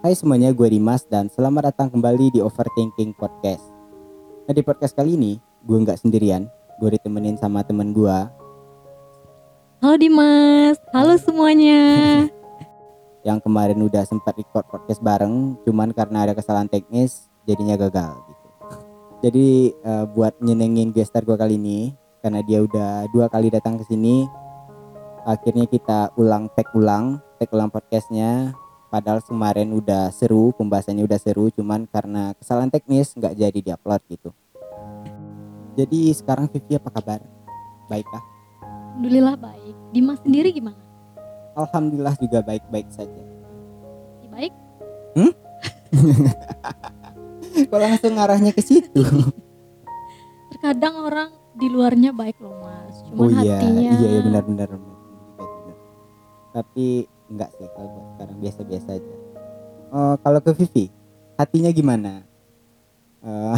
Hai semuanya, gue Dimas dan selamat datang kembali di Overthinking Podcast. Nah di podcast kali ini, gue nggak sendirian, gue ditemenin sama temen gue. Halo Dimas, halo semuanya. yang kemarin udah sempat record podcast bareng, cuman karena ada kesalahan teknis, jadinya gagal gitu. Jadi uh, buat nyenengin gestar gue kali ini, karena dia udah dua kali datang ke sini, akhirnya kita ulang tag ulang, tag ulang podcastnya. Padahal kemarin udah seru, pembahasannya udah seru, cuman karena kesalahan teknis nggak jadi diupload gitu. Jadi sekarang Vivi apa kabar? Baikkah? Alhamdulillah baik. Dimas sendiri gimana? Alhamdulillah juga baik-baik saja. Baik? Hmm? Kok langsung arahnya ke situ? Terkadang orang di luarnya baik loh mas, cuma oh iya, hatinya. iya iya benar-benar. Tapi enggak sih kalau buat sekarang biasa-biasa aja. Oh, kalau ke Vivi, hatinya gimana? Uh,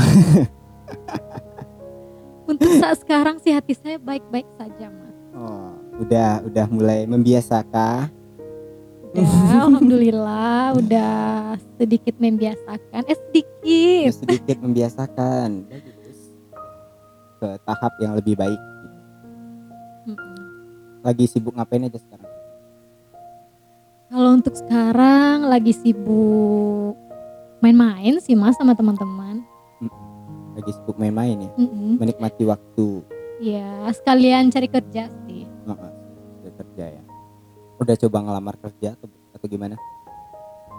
Untuk saat sekarang sih hati saya baik-baik saja mas. oh, udah udah mulai membiasakan. Udah, alhamdulillah, udah sedikit membiasakan. Eh sedikit. sedikit membiasakan. Bagus. Ke tahap yang lebih baik. Lagi sibuk ngapain aja sekarang? Kalau untuk sekarang lagi sibuk main-main sih mas sama teman-teman. Lagi sibuk main-main ya, Mm-mm. menikmati waktu. Ya sekalian cari kerja sih. Oh, oh, udah kerja ya. Udah coba ngelamar kerja atau, atau gimana?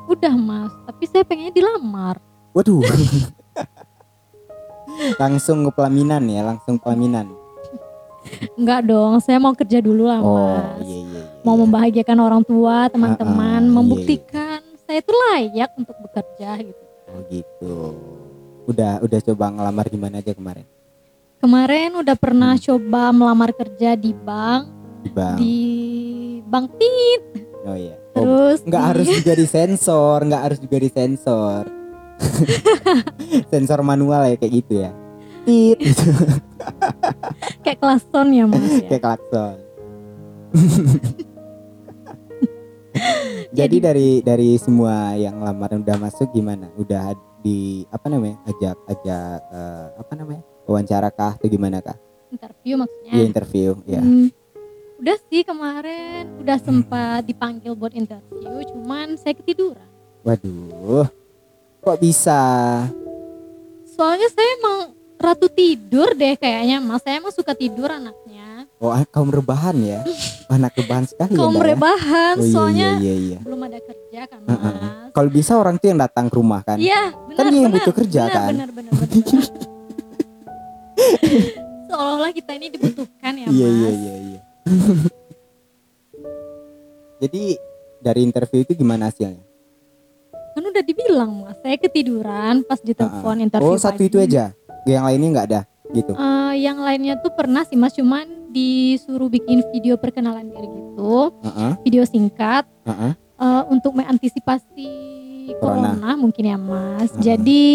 Udah mas, tapi saya pengennya dilamar. Waduh. langsung ke pelaminan ya, langsung pelaminan. Enggak dong, saya mau kerja dulu lah Oh, mas. iya iya. iya. Mau membahagiakan orang tua, teman-teman, Ah, ah, iya, membuktikan saya itu layak untuk bekerja gitu. Oh gitu. Udah udah coba ngelamar gimana aja kemarin? Kemarin udah pernah coba melamar kerja di bank, Di bank. di bank tit, Oh iya. Oh, terus nggak di- harus juga disensor, nggak harus juga disensor. Sensor manual ya kayak gitu ya. Tit gitu, kayak klason ya mas ya. kayak klakson. Jadi dari dari semua yang lamaran udah masuk gimana? Udah di apa namanya? Ajak ajak eh, apa namanya? Wawancara kah atau gimana kah? Interview maksudnya. Iya interview ya. Hmm, udah sih kemarin udah sempat dipanggil buat interview, cuman saya ketiduran. Waduh. Kok bisa? Soalnya saya emang ratu tidur deh kayaknya mas. Saya emang suka tidur anaknya. Oh, ah, kaum rebahan ya. Anak rebahan sekali Kaum ya, Mbak, ya? rebahan, Oh, iya, soalnya iya, iya, iya. belum ada kerja kan Heeh. mas. Kalau bisa orang tuh yang datang ke rumah kan. Iya, benar. Kan dia yang butuh kerja, benar, kan? Benar, benar, benar. Seolah-olah kita ini dibutuhkan ya, Iya Mas. iya iya iya. Jadi dari interview itu gimana hasilnya? Kan udah dibilang, Mas. Saya ketiduran pas ditelepon interview Oh satu pagi. itu aja. Yang lainnya nggak ada gitu. Eh, yang lainnya tuh pernah sih, Mas, cuman disuruh bikin video perkenalan diri gitu, Heeh, video singkat heeh. eh, untuk mengantisipasi Corona. corona. mungkin ya, Mas. Heeh. Jadi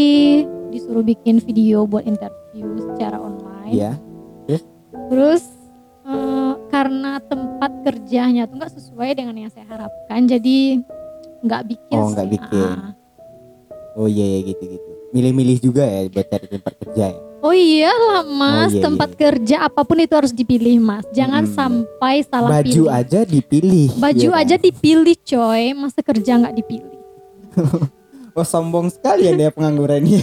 disuruh bikin video buat interview secara online. Iya. Terus eh, karena tempat kerjanya tuh nggak sesuai dengan yang saya harapkan, jadi nggak bikin. Oh, nggak bikin. Ah. Oh iya iya gitu gitu. Milih-milih juga ya buat cari tempat kerja ya. Oh iyalah mas, iya, tempat iya. kerja apa pun itu harus dipilih mas. Jangan Mm-mm. sampai salah Baju pilih. aja dipilih. Baju iya kan? aja dipilih coy, masa kerja nggak dipilih. Oh sombong sekali ya dia pengangguran ini.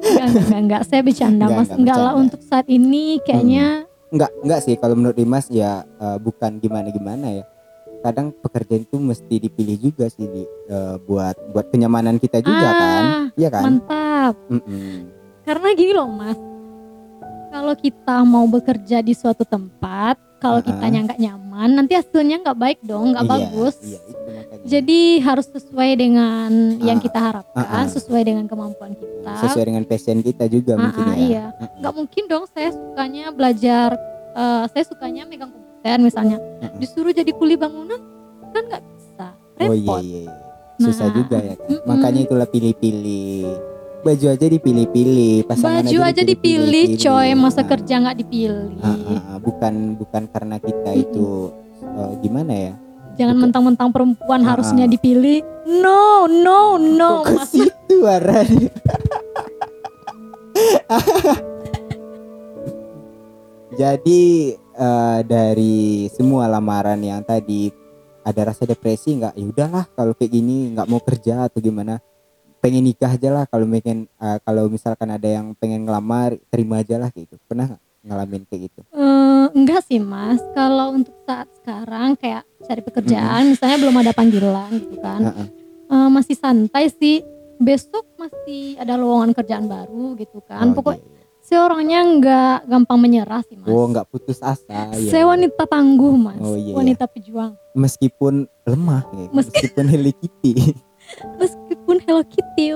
Enggak, enggak, enggak, saya bercanda Enggak, mas. enggak, Enggak lah untuk saat ini kayaknya Enggak, enggak sih kalau menurut Dimas ya eh, bukan gimana-gimana ya. Kadang pekerjaan itu mesti dipilih juga sih di, eh, buat buat kenyamanan kita juga Ah, kan. Iya kan? mantap. Mm-mm. Karena gini loh mas, kalau kita mau bekerja di suatu tempat, kalau Uh-uh. kitanya nggak nyaman, nanti hasilnya nggak baik dong, nggak Iya, bagus. Iya, itu makanya. Jadi harus sesuai dengan yang Ah, kita harapkan, uh-uh. sesuai dengan kemampuan kita. sesuai dengan passion kita juga Ah, mungkin ya. iya. Nggak mungkin dong saya sukanya belajar, eh, saya sukanya megang komputer misalnya, Mm-mm. disuruh jadi kuli bangunan kan nggak bisa, Oh iya repot. iya. iya. Susah Nah, juga ya kan. mm-mm. Makanya itulah pilih-pilih. Baju aja dipilih-pilih, pasangan Baju aja dipilih, coy, masa Nah, kerja nggak dipilih. ah, ah, ah. bukan bukan karena kita itu eh, gimana ya? Jangan mentang-mentang perempuan Ah, harusnya ah. dipilih. No, no, no. Kok ke Mas. situ arahnya? Jadi eh, dari semua lamaran yang tadi ada rasa depresi nggak? Ya udahlah kalau kayak gini nggak mau kerja atau gimana pengen nikah aja lah kalau pengen eh, kalau misalkan ada yang pengen ngelamar terima aja lah gitu pernah nggak ngalamin kayak gitu Eh, enggak sih mas. Kalau untuk saat sekarang kayak cari pekerjaan, misalnya belum ada panggilan gitu kan, Heeh. Eh, masih santai sih. Besok masih ada lowongan kerjaan baru gitu kan. Oh, Pokoknya iya, iya. saya orangnya nggak gampang menyerah sih mas. oh nggak putus asa ya, saya ya. wanita tangguh mas, Oh, iya, iya. wanita pejuang. meskipun lemah ya, Meski- meskipun Hello Kitty Meskipun Hello Kitty,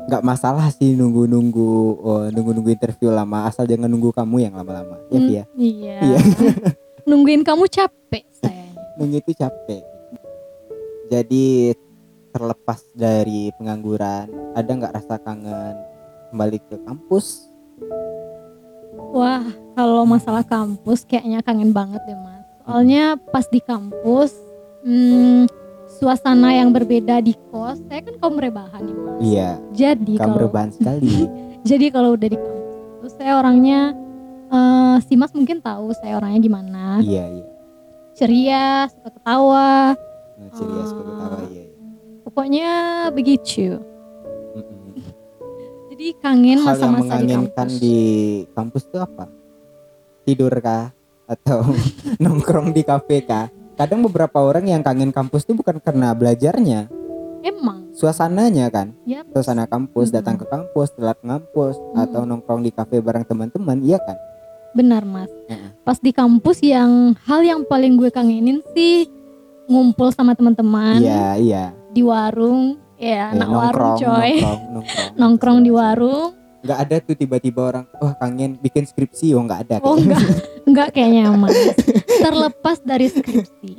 nggak masalah sih nunggu-nunggu oh, nunggu-nunggu interview lama asal jangan nunggu kamu yang lama-lama ya Hmm, Via Iya. Iya. Nungguin kamu capek saya. nunggu itu capek jadi terlepas dari pengangguran ada nggak rasa kangen kembali ke kampus Wah, kalau masalah kampus kayaknya kangen banget deh mas. Soalnya pas di kampus, hmm, suasana yang berbeda di kos. Saya kan kaum rebahan nih mas. iya Jadi kamu kalau rebahan sekali jadi kalau udah di kampus, saya orangnya, eh, si mas mungkin tahu saya orangnya gimana. iya iya Ceria, suka ketawa. Nah, ceria suka ketawa Ah. iya, iya. Pokoknya begitu. Mm-mm. Jadi kangen masa-masa di kampus. di kampus itu apa tidur kah atau nongkrong di kafe kah kadang beberapa orang yang kangen kampus itu bukan karena belajarnya Emang, suasananya kan ya suasana kampus Mhm. datang ke kampus telat ngampus Mhm. atau nongkrong di kafe bareng teman-teman iya kan benar mas. Heeh. Pas di kampus yang hal yang paling gue kangenin sih ngumpul sama teman-teman iya iya di warung, ya Eh, anak warung coy. nongkrong nongkrong Nongkrong di warung. Nggak ada tuh tiba-tiba orang wah kangen bikin skripsi oh nggak ada Oh kayaknya. enggak, enggak kayaknya mas. Terlepas dari skripsi.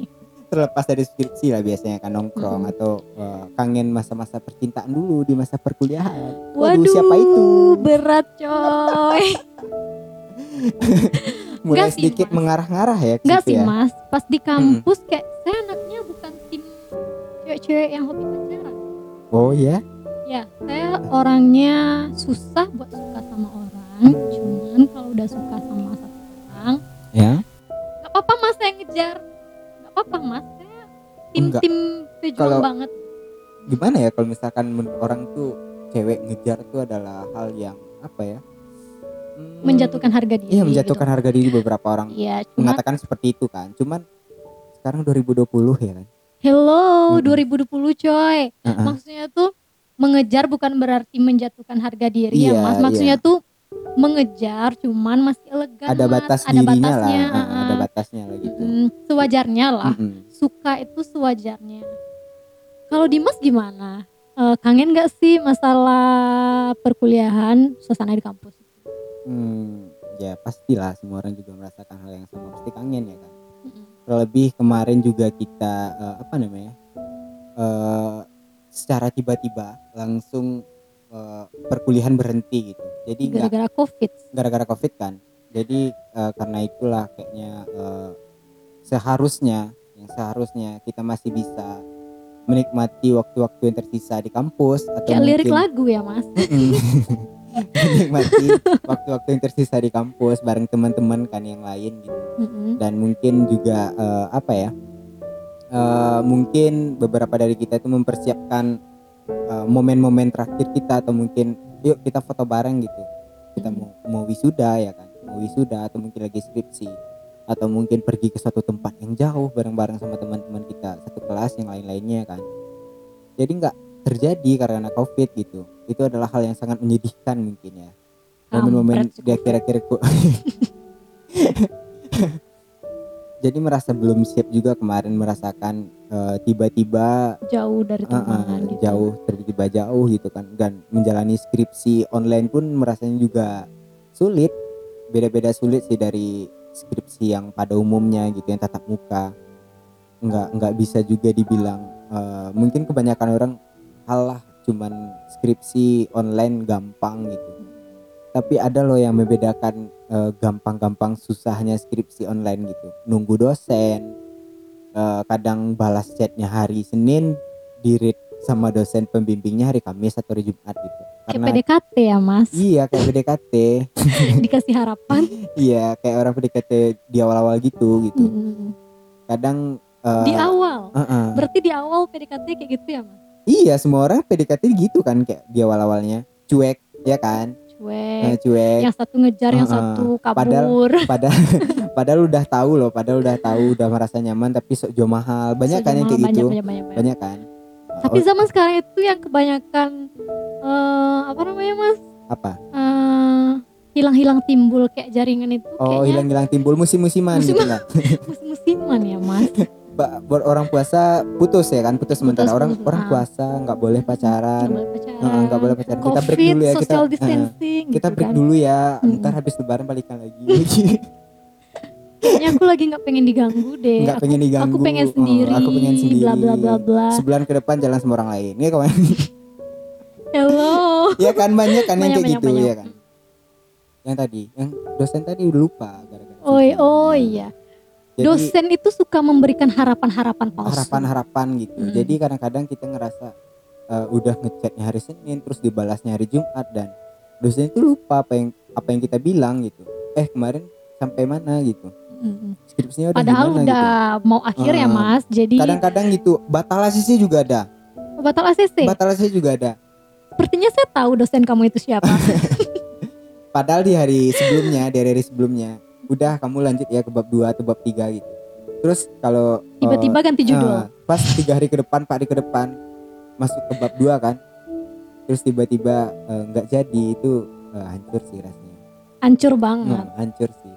terlepas dari skripsi lah biasanya kan nongkrong Mhm. atau eh, kangen masa-masa percintaan dulu di masa perkuliahan Waduh, Waduh, siapa itu? Berat coy. Mulai Nggak sih, sedikit mengarah-ngarah ya situ sih ya. mas. Pas di kampus kayak saya anaknya bukan tim cewek-cewek yang hobi pacaran. Oh ya, Ya, saya orangnya susah buat suka sama orang. Cuman kalau udah suka sama satu orang, ya. nggak apa-apa mas saya ngejar. Nggak apa-apa mas, saya tim Enggak. tim pejuang Kalau- banget. Gimana ya kalau misalkan menurut orang tuh cewek ngejar tuh adalah hal yang apa ya? Hmm, Menjatuhkan harga diri. Iya, menjatuhkan harga diri beberapa orang Gitu. Iya, mengatakan seperti itu kan. Cuman sekarang 2020 ya kan. hello Mm-mm. 2020 coy. Heeh. Maksudnya tuh mengejar bukan berarti menjatuhkan harga diri ya Iya, mas. Maksudnya tuh mengejar cuman masih elegan Ada Mas. batas ada dirinya lah, batasnya, Heeh, ada batasnya lah gitu. Mm, sewajarnya lah. Mm-mm. suka itu sewajarnya. Kalau Dimas gimana? Eh, kangen gak sih masalah perkuliahan suasana di kampus? Hmm, ya pastilah semua orang juga merasakan hal yang sama pasti kangen ya kan. Mm-mm. terlebih kemarin juga kita eh, apa namanya eh secara tiba-tiba langsung eh, perkuliahan berhenti gitu jadi Gara-gara COVID. gara-gara covid kan jadi eh, karena itulah kayaknya eh, seharusnya yang seharusnya kita masih bisa menikmati waktu-waktu yang tersisa di kampus atau Kayak lirik lagu ya mas. Menikmati waktu-waktu yang tersisa di kampus bareng teman-teman kan yang lain gitu Mm-mm. dan mungkin juga eh, apa ya eh, mungkin beberapa dari kita itu mempersiapkan eh, momen-momen terakhir kita atau mungkin yuk kita foto bareng gitu. Kita mau mau wisuda ya kan? Mau wisuda atau mungkin lagi skripsi. Atau mungkin pergi ke suatu tempat yang jauh bareng-bareng sama teman-teman kita satu kelas yang lain-lainnya kan? Jadi nggak terjadi karena covid gitu. Itu adalah hal yang sangat menyedihkan mungkin ya. Momen-momen Kampret. dia kira-kira ku- jadi merasa belum siap juga kemarin merasakan eh, tiba-tiba jauh dari teman eh, gitu. jauh tiba-tiba jauh gitu kan. Dan menjalani skripsi online pun merasanya juga sulit. Beda-beda sulit sih dari skripsi yang pada umumnya gitu yang tatap muka. Nggak nggak bisa juga dibilang eh, mungkin kebanyakan orang halah cuman skripsi online gampang gitu. Tapi ada loh yang membedakan gampang-gampang susahnya skripsi online gitu nunggu dosen eh, kadang balas chatnya hari Senin di read sama dosen pembimbingnya hari Kamis atau hari Jumat gitu Kayak karena PDKT ya mas, iya kayak PDKT dikasih harapan. iya kayak orang PDKT di awal-awal gitu gitu Mm. kadang eh, Di awal, uh-uh. berarti di awal PDKT kayak gitu ya mas? iya semua orang PDKT gitu kan kayak di awal-awalnya cuek ya kan Cuek, Eh, cuek yang satu ngejar, yang Uh-uh. satu Padahal- kabur. padahal padahal udah tahu loh padahal udah tahu udah merasa nyaman tapi sok jual mahal banyak kan yang kayak banyak, gitu banyak, banyak, banyak. banyak kan Tapi Oh, zaman sekarang itu yang kebanyakan eh apa namanya mas? apa Eh, hilang-hilang timbul kayak jaringan itu oh hilang-hilang timbul musim-musiman gitu Musiman. lah musim-musiman ya mas. Buat orang puasa putus ya kan putus sementara orang putus. orang Ah. puasa nggak boleh pacaran Nggak boleh pacaran. Boleh pacaran kita break Covid, dulu ya kita distancing. kita gitu break kan. dulu ya Mm-mm. ntar habis lebaran balikan lagi Kayaknya aku lagi nggak pengen diganggu deh. nggak Aku- pengen diganggu Aku pengen Oh, sendiri. aku pengen sendiri Bla bla bla bla. sebulan ke depan jalan sama orang lain ya kawan Hello. ya kan banyak kan yang kayak banyak, gitu banyak. ya kan yang tadi yang dosen tadi udah lupa gara-gara Oh, Vivi. oh iya. Jadi, Dosen itu suka memberikan harapan-harapan palsu. harapan-harapan gitu Hmm. jadi kadang-kadang kita ngerasa eh, udah ngechatnya hari Senin terus dibalasnya hari Jumat dan dosen itu lupa apa yang apa yang kita bilang gitu eh kemarin sampai mana gitu Mm-mm. skripsinya udah Padahal gimana udah gitu mau akhir ya Ah. mas. Jadi kadang-kadang gitu batal ACC juga ada batal ACC. batal ACC juga ada Sepertinya saya tahu dosen kamu itu siapa. padahal di hari sebelumnya di hari, sebelumnya udah kamu lanjut ya ke bab 2 atau bab 3 gitu. Terus kalau Tiba-tiba ganti judul. ah, pas tiga hari ke depan empat hari ke depan masuk ke bab 2 kan terus tiba-tiba eh, nggak jadi itu eh, hancur sih rasanya. Hancur banget. Hmm, hancur sih.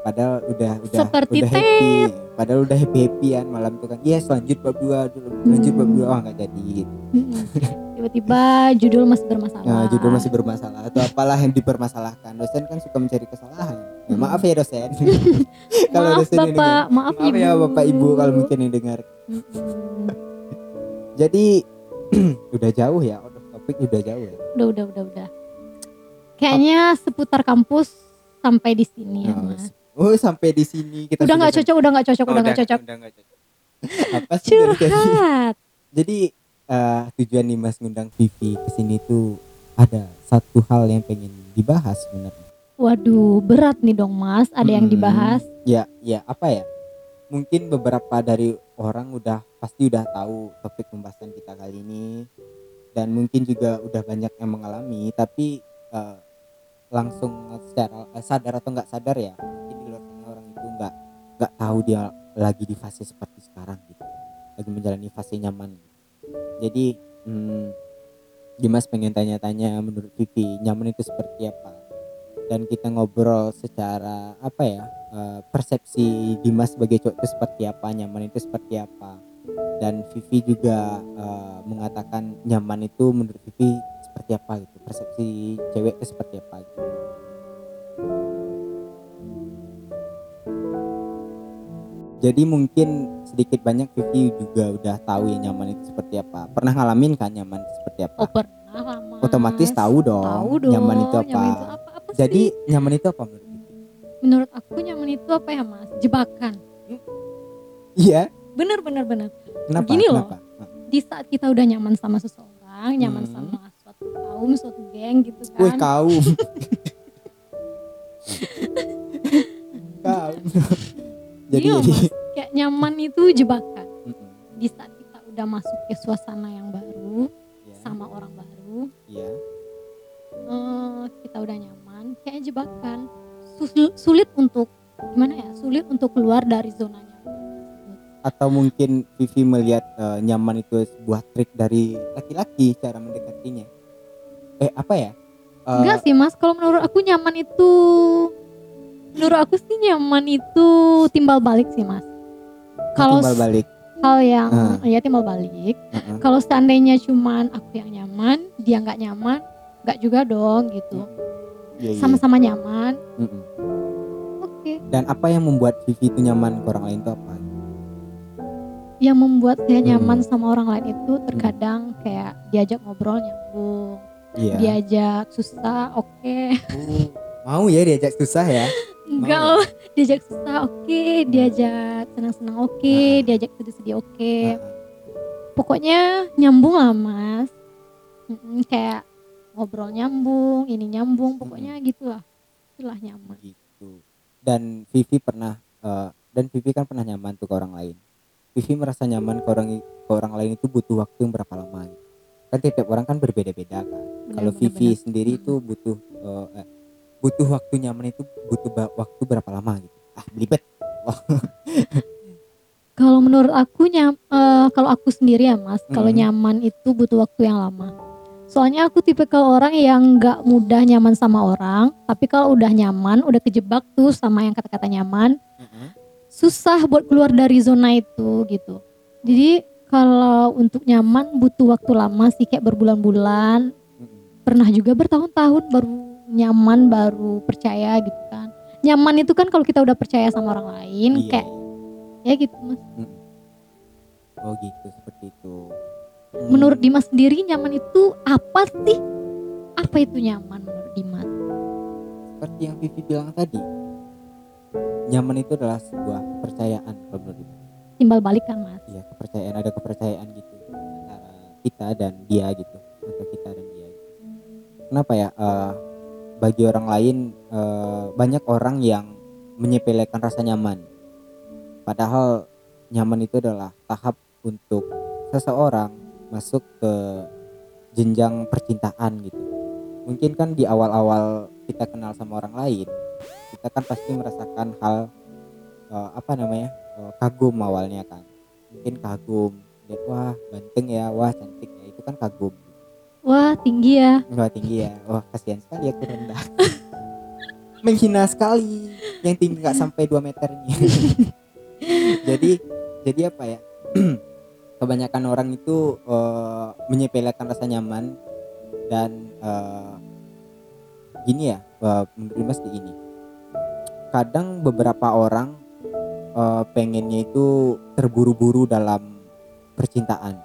Padahal udah udah Seperti udah happy. padahal udah happy happyan malam itu kan. Yes lanjut bab 2 lanjut bab 2 oh nggak jadi gitu. Tiba-tiba judul masih bermasalah. Nah, judul masih bermasalah atau apalah yang dipermasalahkan. Dosen kan suka mencari kesalahan. Ya, maaf ya dosen. kalau maaf dosen bapak, dengar. maaf, maaf ibu. ya bapak ibu kalau mungkin yang dengar. Mm-mm. Jadi udah jauh ya, out of topik udah jauh ya. Udah, udah, udah, udah. Kayaknya seputar kampus sampai di sini ya Nah, mas. Oh sampai di sini kita Udah nggak cocok, udah nggak cocok, Oh, udah nggak cocok. Udah nggak cocok. Apa sih? Curhat. Jadi eh, tujuan nih Mas ngundang Vivi ke sini tuh ada satu hal yang pengen dibahas sebenarnya. Waduh, berat nih dong mas. Ada yang Hmm. dibahas. Ya, ya apa ya? Mungkin beberapa dari orang udah pasti udah tahu topik pembahasan kita kali ini dan mungkin juga udah banyak yang mengalami tapi eh, langsung secara eh, sadar atau nggak sadar ya mungkin di luar sana orang itu nggak nggak tahu dia lagi di fase seperti sekarang gitu lagi menjalani fase nyaman jadi hmm, Dimas pengen tanya-tanya menurut Vivi nyaman itu seperti apa dan kita ngobrol secara apa ya eh, persepsi Dimas sebagai cowok itu seperti apa nyaman itu seperti apa dan Vivi juga eh, mengatakan nyaman itu menurut Vivi seperti apa gitu persepsi cewek itu seperti apa gitu. Jadi mungkin sedikit banyak Vivi juga udah tahu ya nyaman itu seperti apa pernah ngalamin kan nyaman itu seperti apa Oh pernah lah mas. otomatis tahu dong, Tahu dong. nyaman itu apa Nyaman itu apa, apa jadi sih? nyaman itu apa menurut Vivi menurut aku nyaman itu apa ya mas? Jebakan. iya Bener bener bener. kenapa Gini loh. kenapa. Di saat kita udah nyaman sama seseorang, nyaman Hmm. sama suatu kaum, suatu geng gitu kan. Wih kaum. kaum. Jadi Iya, jadi. Mas. Kayak nyaman itu jebakan. Mm-mm. Di saat kita udah masuk ke suasana yang baru Ya, sama orang baru, ya. eh, kita udah nyaman, kayak jebakan. Sul- sulit untuk gimana ya? Sulit untuk keluar dari zona nyaman. Atau mungkin Vivi melihat eh, nyaman itu sebuah trik dari laki-laki cara mendekatinya. Eh apa ya? Eh, Enggak sih mas, kalau menurut aku nyaman itu Menurut aku sih nyaman itu timbal balik sih mas Kalau timbal balik. hal yang Ah. ya timbal balik Heeh. Kalau seandainya cuman aku yang nyaman, dia nggak nyaman nggak juga dong gitu Iya, iya. Sama-sama nyaman Mm-mm. Oke Dan apa yang membuat Vivi itu nyaman ke orang lain itu apa? Yang membuat saya Hmm. nyaman sama orang lain itu terkadang kayak diajak ngobrol nyambung Iya. Diajak susah oke Oh, mau ya diajak susah ya? Enggak oh, diajak susah oke, diajak senang-senang oke. Ah. diajak sedih-sedih oke. Heeh. pokoknya nyambung lah mas. Mm-mm, kayak ngobrol nyambung ini nyambung pokoknya gitulah. Itulah nyaman. Gitu. Dan Vivi pernah eh, dan Vivi kan pernah nyaman tuh ke orang lain. Vivi merasa nyaman ke orang ke orang lain itu butuh waktu yang berapa lama? Kan tiap orang kan berbeda-beda kan. Kalau Vivi benar. sendiri itu butuh eh, eh, butuh waktu nyaman itu butuh waktu berapa lama gitu ah belibet Kalau menurut aku nyam, eh, kalau aku sendiri ya mas, kalau Mhm. nyaman itu butuh waktu yang lama. Soalnya aku tipe ke orang yang nggak mudah nyaman sama orang, tapi kalau udah nyaman, udah kejebak tuh sama yang kata-kata nyaman, susah buat keluar dari zona itu gitu. Jadi kalau untuk nyaman butuh waktu lama sih kayak berbulan-bulan, Mm-mm. pernah juga bertahun-tahun baru nyaman, baru percaya gitu kan. Nyaman itu kan kalau kita udah percaya sama orang lain, Iya, kayak ya gitu mas. oh gitu seperti itu Menurut Hmm, Dimas sendiri nyaman itu apa sih? Apa itu nyaman menurut Dimas? seperti yang Vivi bilang tadi nyaman itu adalah sebuah kepercayaan kalau menurut Vivi. Timbal balik kan mas? Iya kepercayaan ada kepercayaan gitu antara kita dan dia gitu antara kita dan dia. gitu. Kenapa ya? Eh, bagi orang lain eh, banyak orang yang menyepelekan rasa nyaman. Padahal nyaman itu adalah tahap untuk seseorang masuk ke jenjang percintaan gitu. Mungkin kan di awal-awal kita kenal sama orang lain, kita kan pasti merasakan hal eh, apa namanya? eh, kagum awalnya kan mungkin kagum wah ganteng ya wah cantik ya itu kan kagum Wah tinggi ya. wah tinggi ya. Wah kasihan sekali aku rendah. Menghina sekali yang tinggi nggak sampai 2 meter ini. Jadi jadi apa ya? Kebanyakan orang itu eh, menyepelekan rasa nyaman dan eh, gini ya eh, menurut Mas di ini kadang beberapa orang eh, pengennya itu terburu-buru dalam percintaan.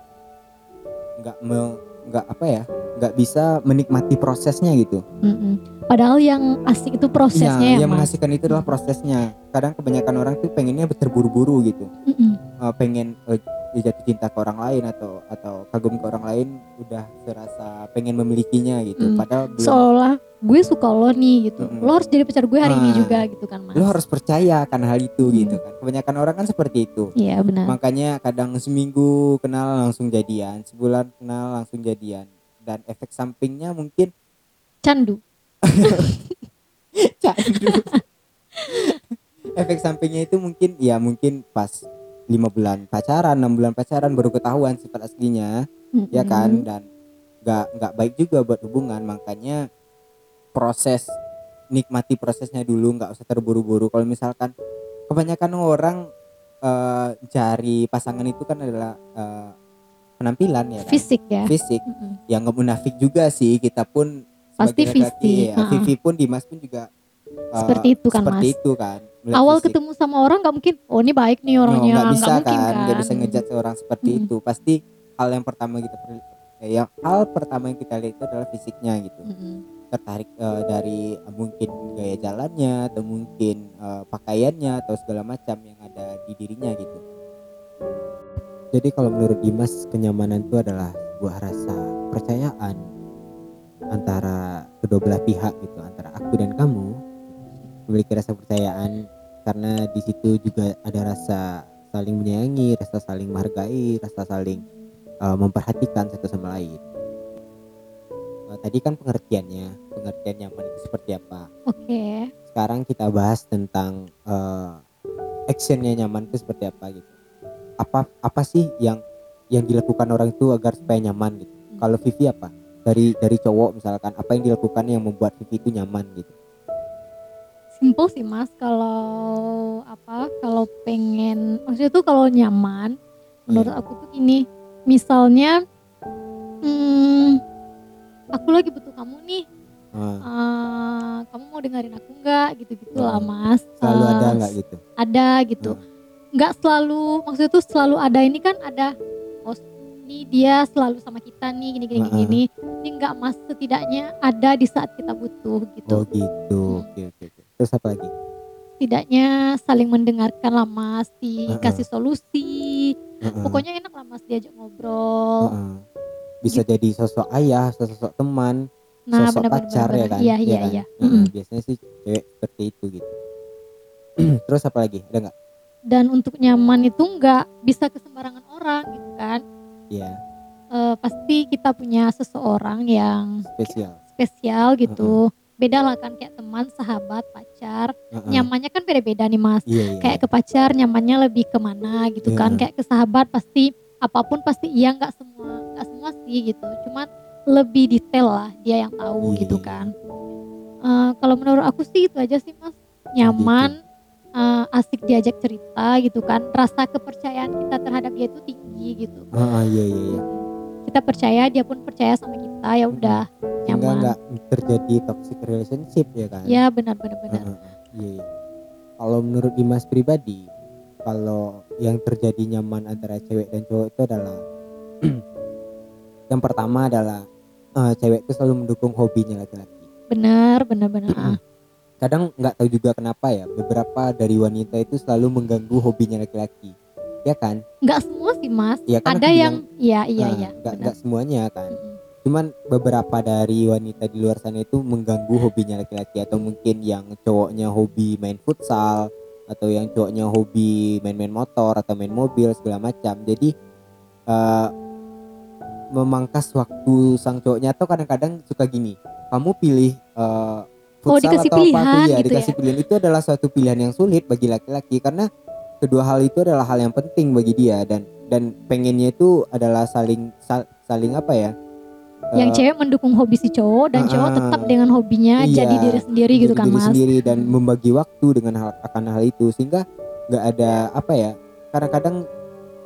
Nggak me- nggak apa ya nggak bisa menikmati prosesnya gitu Mm-mm. Padahal yang asik itu prosesnya ya, yang mas. mengasihkan itu adalah prosesnya kadang kebanyakan orang tuh pengennya terburu-buru gitu Mm-mm. Eh, pengen eh, jatuh cinta ke orang lain atau atau kagum ke orang lain udah serasa pengen memilikinya gitu Mm. padahal belum Seolah gue suka lo nih gitu. Mm-mm. Lo harus jadi pacar gue hari ini Ah. juga gitu kan mas. lo harus percaya akan hal itu Hmm. gitu kan kebanyakan orang kan seperti itu Iya benar. makanya kadang seminggu kenal langsung jadian sebulan kenal langsung jadian dan efek sampingnya mungkin Candu. candu efek sampingnya itu mungkin ya mungkin pas lima bulan pacaran enam bulan pacaran baru ketahuan sifat aslinya ya Mm-mm. kan dan nggak nggak baik juga buat hubungan makanya proses nikmati prosesnya dulu nggak usah terburu-buru kalau misalkan kebanyakan orang eh, cari pasangan itu kan adalah eh, penampilan ya kan? Fisik ya. fisik Mm-mm. yang nggak munafik juga sih kita pun Pasti fisik, ya, ha-ha. Vivi pun Dimas pun juga eh, Seperti itu kan, seperti Mas. itu kan melihat Awal fisik. ketemu sama orang nggak mungkin. Oh ini baik nih No, orangnya. nggak bisa mungkin kan nggak kan. bisa ngejat seorang seperti Mm-mm. itu pasti hal yang pertama kita eh, yang hal pertama yang kita lihat itu adalah fisiknya gitu Mm-mm. Tertarik eh, dari eh, mungkin gaya jalannya atau mungkin eh, pakaiannya atau segala macam yang ada di dirinya gitu. Jadi kalau menurut Dimas kenyamanan itu adalah sebuah rasa percayaan antara kedua belah pihak gitu antara aku dan kamu. Memiliki rasa percayaan karena di situ juga ada rasa saling menyayangi rasa saling menghargai rasa saling eh, memperhatikan satu sama lain Eh, tadi kan pengertiannya pengertian nyaman itu seperti apa Oke. sekarang kita bahas tentang eh, actionnya nyaman itu seperti apa gitu apa apa sih yang yang dilakukan orang itu agar supaya nyaman gitu kalau Vivi apa dari dari cowok misalkan apa yang dilakukan yang membuat Vivi itu nyaman gitu Simple sih mas. Kalau apa? Kalau pengen, maksudnya tuh kalau nyaman, menurut Iya. aku tuh gini. Misalnya, hmm, aku lagi butuh kamu nih. Ah, eh, kamu mau dengerin aku nggak? Gitu-gitu lah Ah. mas. selalu Eh, ada nggak gitu? ada gitu. Nggak selalu maksudnya tuh selalu ada ini kan ada oh ini dia selalu sama kita nih gini gini Heeh. gini. Ini nggak mas setidaknya ada di saat kita butuh gitu. Oh gitu. Oke oke oke. Terus apa lagi? Setidaknya saling mendengarkan lah mas dikasih solusi. Heeh, pokoknya enak lah mas diajak ngobrol. Heeh. Bisa jadi sosok ayah sosok teman nah sosok benar-benar pacar ya benar-benar. kan? Iya iya kan? iya. Heeh, Mm-mm. biasanya sih cewek seperti itu gitu. Terus apa lagi? Ada nggak? Dan untuk nyaman itu nggak bisa ke sembarangan orang gitu kan? Iya. Eh, pasti kita punya seseorang yang spesial. spesial gitu. Beda lah kan kayak teman sahabat pacar. Heeh. nyamannya kan beda-beda nih mas. Iya iya. Kayak ke pacar nyamannya lebih ke mana gitu kan? Iya. kayak ke sahabat pasti apa pun pasti iya nggak semua nggak semua sih gitu. Cuman lebih detail lah dia yang tahu Iya, gitu iya. kan. Eh, kalau menurut aku sih itu aja sih mas. Nyaman eh, asik diajak cerita gitu kan. Rasa kepercayaan kita terhadap dia itu tinggi gitu. Heeh, iya iya iya. Kita percaya dia pun percaya sama kita ya udah nyaman. nggak terjadi toxic relationship ya kan? Ya benar benar benar. Heeh, iya, iya. Kalau menurut Dimas pribadi, kalau yang terjadi nyaman antara cewek dan cowok itu adalah yang pertama adalah eh, cewek itu selalu mendukung hobinya laki-laki. benar benar benar. Kadang nggak tahu juga kenapa ya, beberapa dari wanita itu selalu mengganggu hobinya laki-laki. Ya kan? nggak semua sih mas Iya, kan ada yang iya iya Nah, iya nggak nggak semuanya kan. Mm-mm. Cuman beberapa dari wanita di luar sana itu mengganggu hobinya laki-laki atau mungkin yang cowoknya hobi main futsal atau yang cowoknya hobi main-main motor atau main mobil segala macam. Jadi eh, memangkas waktu sang cowoknya atau kadang-kadang suka gini. Kamu pilih eh, futsal dikasih atau apa? pilihan Aku, ya, gitu dikasih pilihan itu adalah suatu pilihan yang sulit bagi laki-laki karena kedua hal itu adalah hal yang penting bagi dia dan dan pengennya itu adalah saling sal- saling apa ya? yang eh, cewek mendukung hobi si cowok dan cowok Ah, tetap dengan hobinya iya, jadi diri sendiri gitu kan diri mas sendiri dan membagi waktu dengan hal akan hal itu sehingga nggak ada apa ya kadang-kadang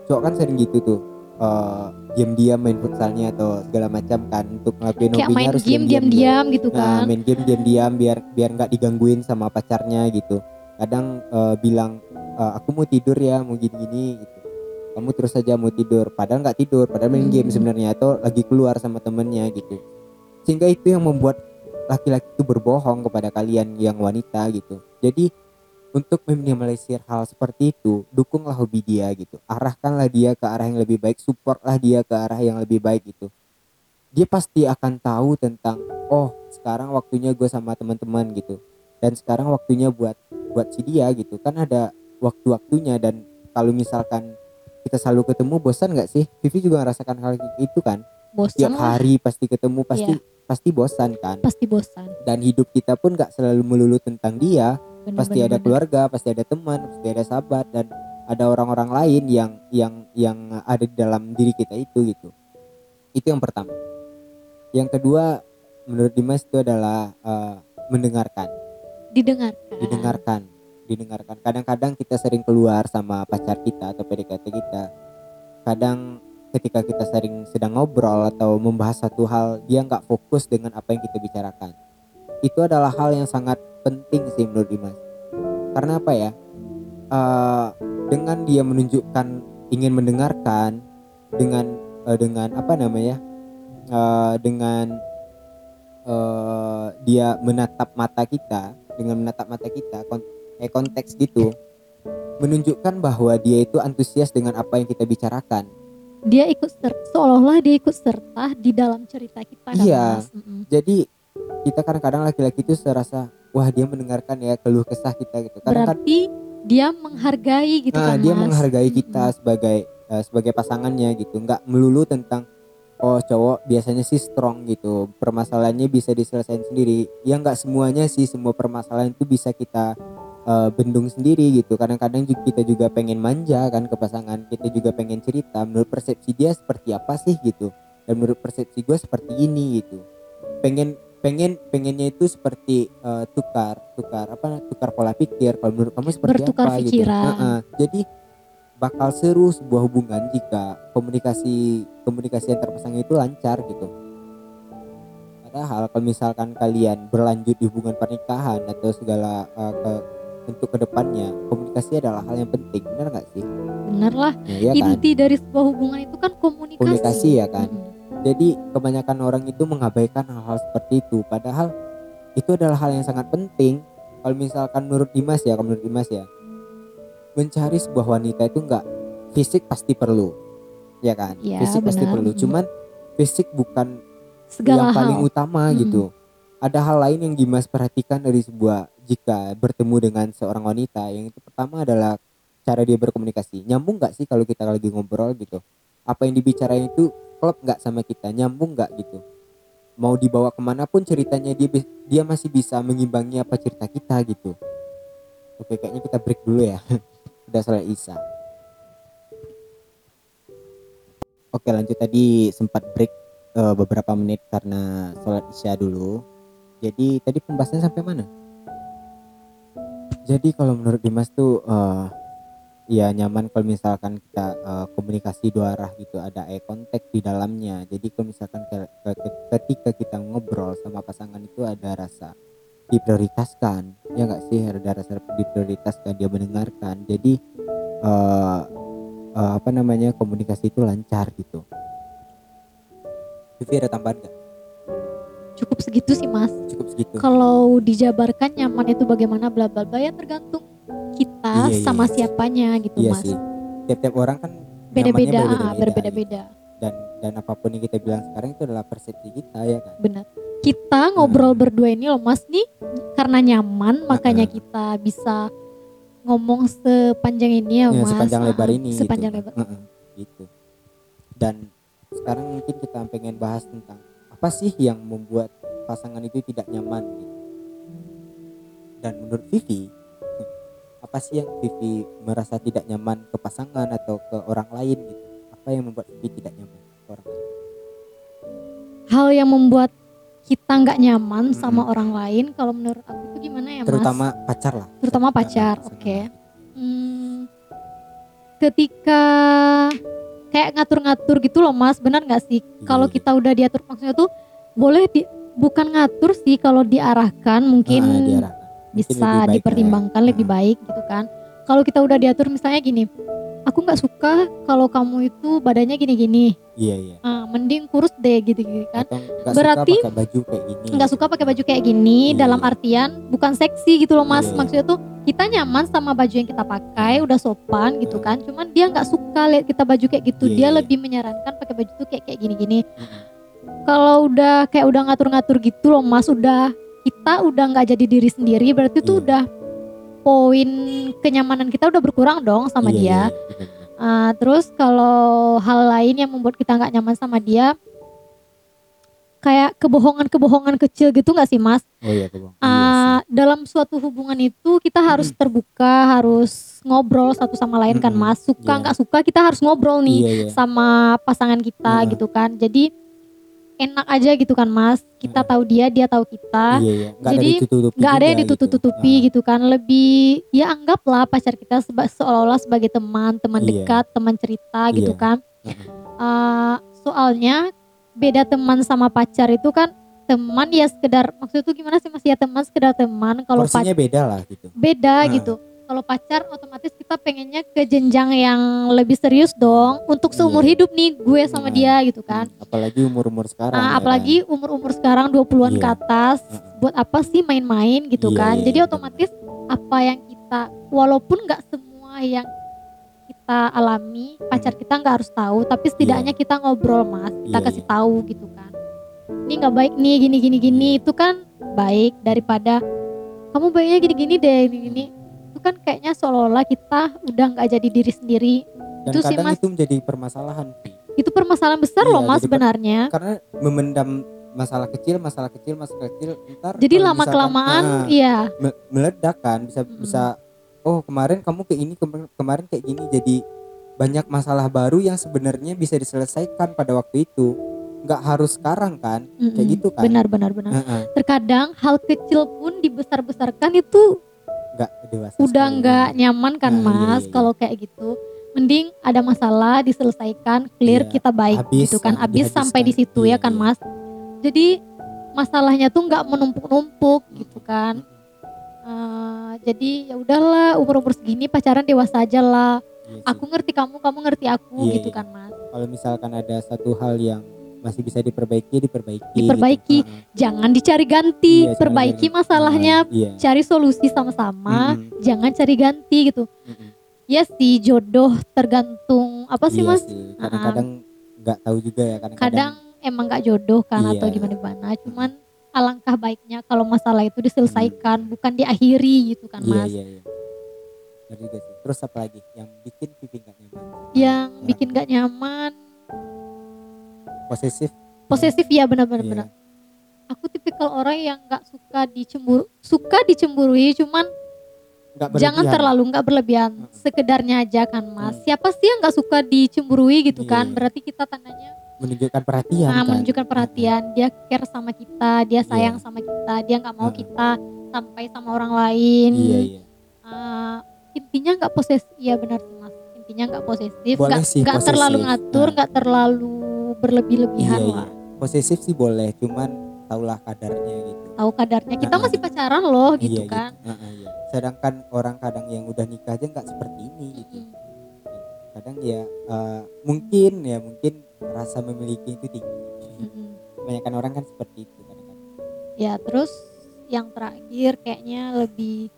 cowok kan sering gitu tuh eh, diam-diam main futsalnya atau segala macam kan untuk ngelakuin kayak hobinya main harus game diam-diam gitu Nah, kan main game diam-diam biar biar nggak digangguin sama pacarnya gitu. Kadang eh, bilang "Eh, aku mau tidur ya, mau gini-gini gitu. Kamu terus saja mau tidur, padahal nggak tidur, padahal main game Hmm. sebenarnya atau lagi keluar sama temennya gitu. Sehingga itu yang membuat laki-laki itu berbohong kepada kalian yang wanita gitu. Jadi untuk meminimalisir hal seperti itu, dukunglah hobi dia gitu. Arahkanlah dia ke arah yang lebih baik, supportlah dia ke arah yang lebih baik gitu. Dia pasti akan tahu tentang oh sekarang waktunya gue sama teman-teman gitu. Dan sekarang waktunya buat buat si dia gitu. Kan ada waktu-waktunya dan kalau misalkan kita selalu ketemu bosan nggak sih? Vivi juga merasakan hal itu kan? Bosan tiap hari pasti ketemu pasti Iya. pasti bosan kan? Pasti bosan. Dan hidup kita pun nggak selalu melulu tentang dia bener, pasti bener, ada bener. keluarga pasti ada teman pasti ada sahabat dan ada orang-orang lain yang yang yang ada di dalam diri kita itu gitu. Itu yang pertama. Yang kedua menurut Dimas itu adalah eh, mendengarkan. Didengarkan. Didengarkan. Didengarkan. Kadang-kadang kita sering keluar sama pacar kita atau PDKT kita. Kadang ketika kita sering sedang ngobrol atau membahas satu hal dia nggak fokus dengan apa yang kita bicarakan itu adalah hal yang sangat penting sih menurut Dimas. Karena apa ya? Eh, dengan dia menunjukkan ingin mendengarkan dengan eh, dengan apa namanya? Eh, dengan eh, dia menatap mata kita dengan menatap mata kita kon- eh, konteks gitu menunjukkan bahwa dia itu antusias dengan apa yang kita bicarakan. Dia ikut serta seolah-olah dia ikut serta di dalam cerita kita Iya. Mm-mm. jadi kita kadang-kadang laki-laki itu serasa wah dia mendengarkan ya keluh kesah kita gitu. Kadang berarti dia menghargai gitu nah, kan dia mas? menghargai kita sebagai eh, sebagai pasangannya gitu. Nggak melulu tentang oh cowok biasanya sih strong gitu. Permasalahannya bisa diselesaikan sendiri. Ya nggak semuanya sih semua permasalahan itu bisa kita eh, bendung sendiri gitu. Kadang-kadang kita juga pengen manja kan ke pasangan kita juga pengen cerita. Menurut persepsi dia seperti apa sih gitu? Dan menurut persepsi gue seperti ini gitu. Pengen pengen pengennya itu seperti eh, tukar tukar apa tukar pola pikir. Kalau menurut kamu seperti Bertukar apa gitu? pikiran. Heeh. jadi bakal seru sebuah hubungan jika komunikasi komunikasi antar pasangan itu lancar gitu. Padahal kalau misalkan kalian berlanjut di hubungan pernikahan atau segala eh, ke untuk ke depannya komunikasi adalah hal yang penting. Benar nggak sih? Bener lah. Nah, iya kan? inti dari sebuah hubungan itu kan komunikasi. Komunikasi ya kan? Mm-mm. Jadi kebanyakan orang itu mengabaikan hal-hal seperti itu. Padahal itu adalah hal yang sangat penting. Kalau misalkan menurut Dimas ya kalau menurut Dimas ya mencari sebuah wanita itu enggak fisik pasti perlu ya kan? Iya, fisik pasti benar. perlu. Mm. cuman fisik bukan segala yang paling hal. utama Mm-mm. gitu. Ada hal lain yang Dimas perhatikan dari sebuah jika bertemu dengan seorang wanita. Yang itu pertama adalah cara dia berkomunikasi. Nyambung nggak sih kalau kita lagi ngobrol gitu? Apa yang dibicarain itu klop nggak sama kita nyambung nggak gitu? Mau dibawa ke mana pun ceritanya dia dia masih bisa mengimbangi apa cerita kita gitu. Oke kayaknya kita break dulu ya. Udah salah Isa. Oke lanjut tadi sempat break eh, beberapa menit karena sholat isya dulu. Jadi tadi pembahasannya sampai mana? Jadi kalau menurut Dimas tuh eh, ya nyaman kalau misalkan kita eh, komunikasi dua arah gitu ada eye contact di dalamnya. Jadi kalau misalkan ke- ke- ketika kita ngobrol sama pasangan itu ada rasa diprioritaskan ya nggak sih? Ada rasa diprioritaskan dia mendengarkan. Jadi eh, eh, apa namanya komunikasi itu lancar gitu. Vivi ada tambahan nggak? Cukup segitu sih mas. Cukup segitu. Kalau dijabarkan nyaman itu bagaimana bla bla bla ya tergantung kita Iya, iya, sama iya. siapanya gitu iya mas sih tiap-tiap orang kan beda-beda ah, gitu. berbeda-beda dan dan apa pun yang kita bilang sekarang itu adalah persepsi kita ya kan benar kita ngobrol Hmm. berdua ini loh mas nih karena nyaman makanya Heeh. kita bisa ngomong sepanjang ini ya, Ya, mas sepanjang Ah, lebar ini sepanjang gitu. lebar Heeh, gitu dan sekarang mungkin kita pengen bahas tentang apa sih yang membuat pasangan itu tidak nyaman gitu dan menurut Vivi apa sih yang Vivi merasa tidak nyaman ke pasangan atau ke orang lain gitu apa yang membuat Vivi tidak nyaman ke orang lain hal yang membuat kita nggak nyaman Mm-mm. sama orang lain kalau menurut aku tuh gimana ya mas terutama pacar lah Terutama pacar, oke. sama- Hmm, ketika kayak ngatur-ngatur gitu loh mas benar nggak sih kalau Iya. kita udah diatur maksudnya tuh boleh di bukan ngatur sih kalau diarahkan mungkin Ah, diarahkan. Bisa lebih dipertimbangkan ya. lebih Ah, baik gitu kan. Kalau kita udah diatur misalnya gini aku nggak suka kalau kamu itu badannya gini-gini. Iya iya. Ah, mending kurus deh gitu-gitu kan. Nggak Berarti suka pakai baju kayak gini. nggak suka pakai baju kayak gini Iya, dalam iya. artian bukan seksi gitu loh mas. Iya, iya. maksudnya tuh kita nyaman sama baju yang kita pakai udah sopan gitu kan. Cuman dia nggak suka lihat kita baju kayak gitu. Iya, dia iya. lebih menyarankan pakai baju tuh kayak kayak gini-gini. Kalau udah kayak udah ngatur-ngatur gitu loh mas udah kita udah nggak jadi diri sendiri berarti tuh Iya. udah poin kenyamanan kita udah berkurang dong sama Iya, dia iya, benar-benar. Ah, terus kalau hal lain yang membuat kita nggak nyaman sama dia kayak kebohongan-kebohongan kecil gitu nggak sih mas oh iya Iya Ah, dalam suatu hubungan itu kita harus terbuka, harus ngobrol satu sama lain kan Mm-mm. mas. Suka Iya. nggak suka kita harus ngobrol nih iya iya sama pasangan kita Heeh. gitu kan. Jadi enak aja gitu kan mas. Kita Heeh. tahu dia, dia tahu kita. iya iya nggak jadi Nggak ada yang ditutup-tutupi gitu kan. Lebih ya anggaplah pacar kita seba- seolah-olah sebagai teman, teman Iya. dekat, teman cerita gitu Iya. kan. Heeh. Ah, soalnya beda teman sama pacar itu kan teman ya sekedar maksud itu gimana sih mas ya teman sekedar teman kalau pacar porsinya beda lah gitu beda Nah. gitu kalau pacar otomatis kita pengennya ke jenjang yang lebih serius dong. Untuk seumur Iya. hidup nih gue sama Nah. dia gitu kan. Apalagi umur umur sekarang Ah, ya apalagi umur-umur sekarang 20-an ke Iya. atas. Heeh. buat apa sih main-main gitu Iya, kan? iya, jadi iya, otomatis apa yang kita walaupun nggak semua yang kita alami pacar kita nggak harus tahu tapi setidaknya kita ngobrol mas. Kita Iya, kasih iya. tahu gitu kan. Ini nggak baik nih gini gini gini. Itu kan baik daripada kamu baiknya gini gini deh gini gini kan kayaknya seolah-olah kita udah nggak jadi diri sendiri. Dan itu sih, Mas. itu menjadi permasalahan itu permasalahan besar Iya, loh mas sebenarnya. Karena memendam masalah kecil masalah kecil masalah kecil ntar jadi lama kelamaan ah, iya. me- meledak kan bisa Mm-mm. bisa oh kemarin kamu kayak ini kema- kemarin kayak gini jadi banyak masalah baru yang sebenarnya bisa diselesaikan pada waktu itu. Nggak harus sekarang kan kayak Mm-mm. gitu kan. Benar benar benar. Heeh, terkadang hal kecil pun dibesar-besarkan itu nggak dewasa udah nggak nyaman kan Nah, iya, mas iya, iya. kalau kayak gitu. Mending ada masalah diselesaikan clear Iya, kita baik habis, gitu kan. habis sampai di situ Iya, ya kan iya. mas? Jadi masalahnya tuh nggak menumpuk-numpuk gitu kan. Eh, jadi ya udahlah umur umur segini pacaran dewasa aja lah. Iya aku ngerti kamu kamu ngerti aku Iya, gitu iya. kan mas. Kalau misalkan ada satu hal yang masih bisa diperbaiki diperbaiki Diperbaiki. gitu. Heeh. Jangan dicari ganti, Iya, jangan perbaiki cari- masalahnya, Heeh, iya cari solusi sama-sama, Mm-mm. jangan cari ganti gitu. Mm-mm. Ya sih jodoh tergantung apa sih Iya Mas? sih. kadang-kadang nggak tahu juga ya kadang-kadang Kadang emang gak jodoh kan atau Iya. gimana-gimana. Cuman alangkah baiknya kalau masalah itu diselesaikan, bukan diakhiri gitu kan iya Mas. iya iya Benar juga sih terus apa lagi yang bikin pipi nggak nyaman Yang Orang bikin gak nyaman, posesif posesif ya benar-benar Iya. benar. Aku tipikal orang yang nggak suka dicemburu, suka dicemburui, cuman nggak jangan terlalu nggak berlebihan, Mm-mm. sekedarnya aja kan mas. Mm. Siapa sih yang nggak suka dicemburui gitu Iya, kan? iya. Berarti kita tandanya menunjukkan perhatian nah, kan menunjukkan perhatian, dia care sama kita, dia sayang Iya. sama kita, dia nggak mau Mm. kita sampai sama orang lain. iya iya Eh, intinya nggak posesif, iya benar sih mas. Intinya nggak posesif, nggak terlalu ngatur, Nah. nggak terlalu berlebih-lebihan iya lah. iya posesif sih boleh cuman tahulah kadarnya gitu Tahu kadarnya. Kita Ah. masih pacaran loh gitu iya kan. gitu. Heeh, iya. sedangkan orang kadang yang udah nikah aja nggak seperti ini gitu Mm. kadang ya eh, mungkin ya mungkin rasa memiliki itu tinggi Mm-mm. kebanyakan orang kan seperti itu kadang-kadang Ya terus yang terakhir kayaknya lebih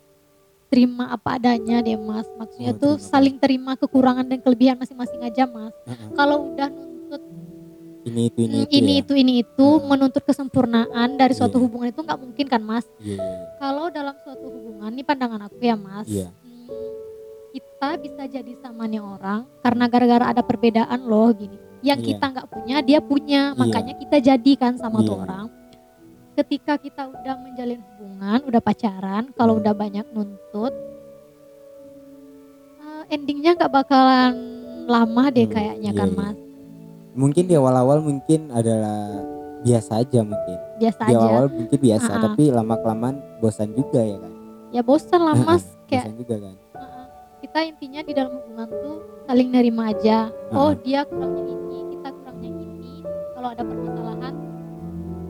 terima apa adanya deh mas. Maksudnya Oh, tuh terima saling terima kekurangan dan kelebihan masing-masing aja mas. Heeh. Kalau udah nuntut ini itu ini itu ini ya. itu ini itu Hmm. menuntut kesempurnaan dari suatu Iya. hubungan itu nggak mungkin kan mas. iya iya iya. Kalau dalam suatu hubungan ini pandangan aku ya mas. Iya. hmm, kita bisa jadi sama nih orang karena gara-gara ada perbedaan loh gini. Yang Iya. kita nggak punya dia punya, Iya. makanya kita jadikan sama tuh Iya. orang. Ketika kita udah menjalin hubungan, udah pacaran, kalau Hmm. udah banyak nuntut, eh, endingnya nggak bakalan lama deh Hmm, kayaknya iya, kan iya. mas. Mungkin di awal-awal mungkin adalah biasa aja mungkin Biasa di aja. awal mungkin biasa Ah-ah. tapi lama kelamaan bosan juga ya kan Ya bosan lah mas, kayak bosan juga kan Heeh. kita intinya di dalam hubungan tuh saling nerima aja oh Heeh. dia kurangnya ini kita kurangnya ini kalau ada permasalahan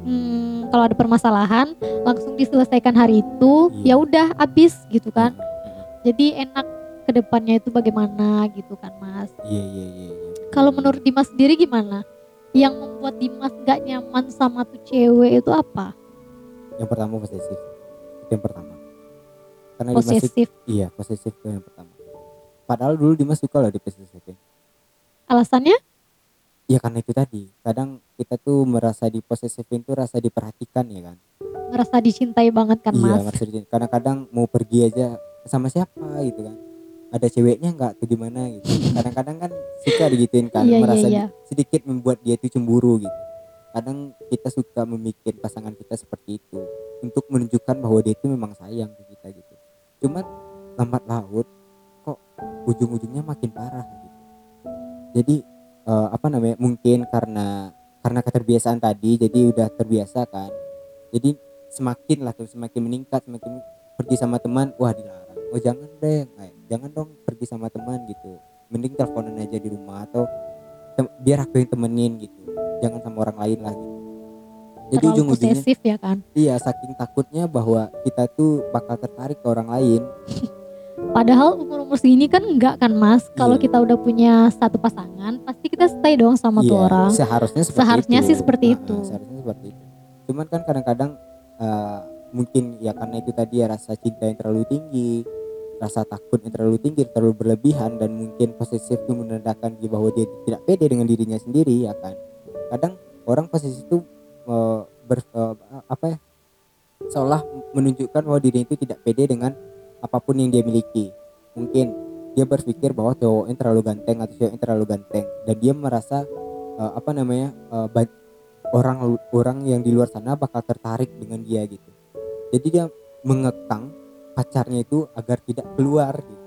hmm, kalau ada permasalahan langsung diselesaikan hari itu Iya. ya udah habis gitu kan jadi enak ke depannya itu bagaimana gitu kan mas iya iya iya iya. Kalau menurut Dimas sendiri gimana? Yang membuat Dimas gak nyaman sama tuh cewek itu apa? Yang pertama posesif. Itu yang pertama. Karena Dimas itu- posesif. Iya posesif itu yang pertama. Padahal dulu Dimas suka loh di posesifin alasannya? Ya karena itu tadi. Kadang kita tuh merasa di posesifin tuh rasa diperhatikan ya kan? Ngerasa dicintai banget kan iya mas? merasa di- kadang-kadang mau pergi aja sama siapa gitu kan ada ceweknya nggak tuh gimana gitu. Kadang-kadang kan suka digituin kan Iya, iya, merasa iya. di- sedikit membuat dia itu cemburu gitu. Kadang kita suka memikir pasangan kita seperti itu untuk menunjukkan bahwa dia itu memang sayang ke kita gitu. Cuma lambat laut kok ujung-ujungnya makin parah gitu. Jadi eh, apa namanya mungkin karena karena keterbiasaan tadi jadi udah terbiasa kan. Jadi semakin lah tuh semakin meningkat semakin pergi sama teman wah dilarang. Oh jangan deh Kayak, jangan dong pergi sama teman gitu. Mending teleponan aja di rumah atau tem- biar aku yang temenin gitu. Jangan sama orang lain lah gitu. Jadi terlalu ujung-ujungnya posesif ya kan? iya saking takutnya bahwa kita tuh bakal tertarik ke orang lain. Padahal umur-umur segini kan enggak kan mas? Kalau Iya. kita udah punya satu pasangan Pasti kita stay dong sama tuh Iya, orang. seharusnya seperti Seharusnya itu. sih seperti Ah, itu. seharusnya seperti itu. Cuman kan kadang-kadang eh, mungkin ya karena itu tadi ya rasa cinta yang terlalu tinggi rasa takut yang terlalu tinggi terlalu berlebihan dan mungkin posesif itu menandakan dia bahwa dia tidak pede dengan dirinya sendiri ya kan? Kadang orang posesif itu eh, ber- eh, apa ya seolah menunjukkan bahwa dirinya itu tidak pede dengan apa pun yang dia miliki. Mungkin dia berpikir bahwa cowoknya terlalu ganteng atau ceweknya terlalu ganteng dan dia merasa eh, apa namanya orang orang yang di luar sana bakal tertarik dengan dia gitu. Jadi dia mengekang pacarnya itu agar tidak keluar gitu.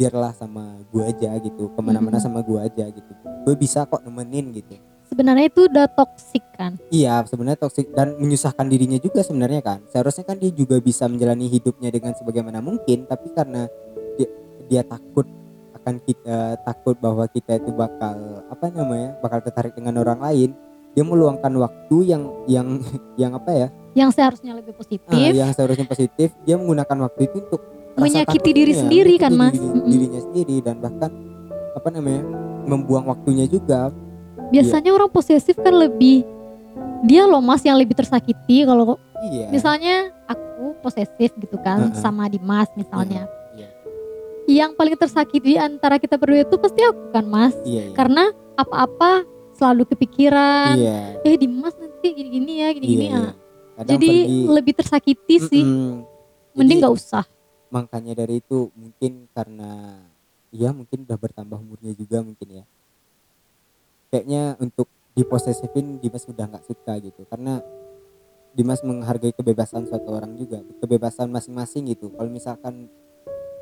Biarlah sama gua aja gitu ke mana-mana sama gua aja gitu. Gue bisa kok nemenin gitu. Sebenarnya itu udah toxic kan? Iya sebenarnya toksik dan menyusahkan dirinya juga sebenarnya kan. Seharusnya kan dia juga bisa menjalani hidupnya dengan sebagaimana mungkin tapi karena dia, dia takut akan kita takut bahwa kita itu bakal apa namanya bakal tertarik dengan orang lain dia meluangkan waktu yang yang yang apa ya Yang seharusnya lebih positif. Ah, yang seharusnya positif dia menggunakan waktu itu untuk Menyakiti diri sendiri kan, Mas. diri- dirinya sendiri dan bahkan apa namanya membuang waktunya juga. Biasanya orang posesif kan lebih dia loh mas yang lebih tersakiti kalau iya. misalnya aku posesif gitu kan Heeh. sama Dimas misalnya. Iya. yang paling tersakiti antara kita berdua itu pasti aku kan mas? Iya iya. Karena apa-apa selalu kepikiran. Iya. Eh Dimas nanti gini-gini ya gini-gini. Ya. Kadang jadi pergi, lebih tersakiti sih. Mm-mm. mending nggak usah. Makanya dari itu mungkin karena ya mungkin udah bertambah umurnya juga mungkin ya. Kayaknya untuk diposesifin Dimas udah nggak suka gitu. Karena Dimas menghargai kebebasan suatu orang juga. Kebebasan masing-masing gitu. Kalau misalkan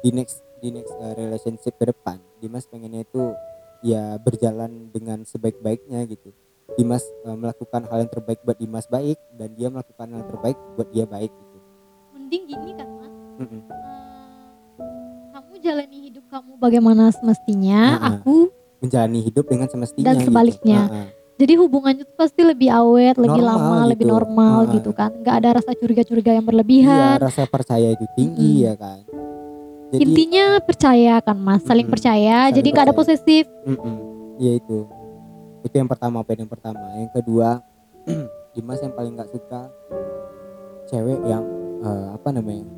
di next di next uh, relationship ke depan Dimas pengennya itu ya berjalan dengan sebaik-baiknya gitu Dimas uh, melakukan hal yang terbaik buat Dimas baik dan dia melakukan hal yang terbaik buat dia baik gitu mending gini kan mas Mm-mm. Eh, kamu jalani hidup kamu bagaimana semestinya aku menjalani hidup dengan semestinya Dan gitu. sebaliknya. Heeh. jadi hubungannya tuh pasti lebih awet lebih Normal lama lebih gitu. normal Heeh. gitu kan nggak ada rasa curiga-curiga yang Iya, berlebihan rasa percaya itu tinggi Mm-mm. ya kan. Jadi intinya percaya kan mas saling Mm-mm. percaya Saling jadi nggak ada posesif mm-mm, ya itu. Itu yang pertama, poin yang pertama. Yang kedua, Dimas yang paling nggak suka cewek yang eh, apa namanya?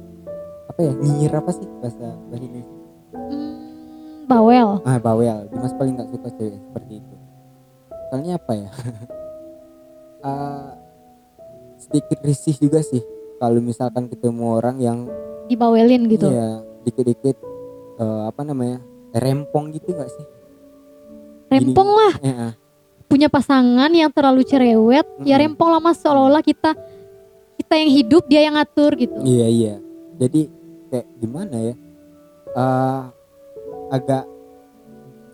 Apa ya? Nyinyir apa sih bahasa bahasa Indonesia? Hmm, bawel Ah, bawel. Dimas paling nggak suka cewek seperti itu. Soalnya apa ya? Ah, sedikit risih juga sih kalau misalkan ketemu orang yang dibawelin gitu Iya, dikit-dikit eh, apa namanya? rempong gitu gak sih? rempong lah Eh, eh. Punya pasangan yang terlalu cerewet ya Mm-mm. rempong lah mas seolah-olah kita kita yang hidup dia yang ngatur gitu Iya, iya. Jadi kayak gimana ya? Eh, agak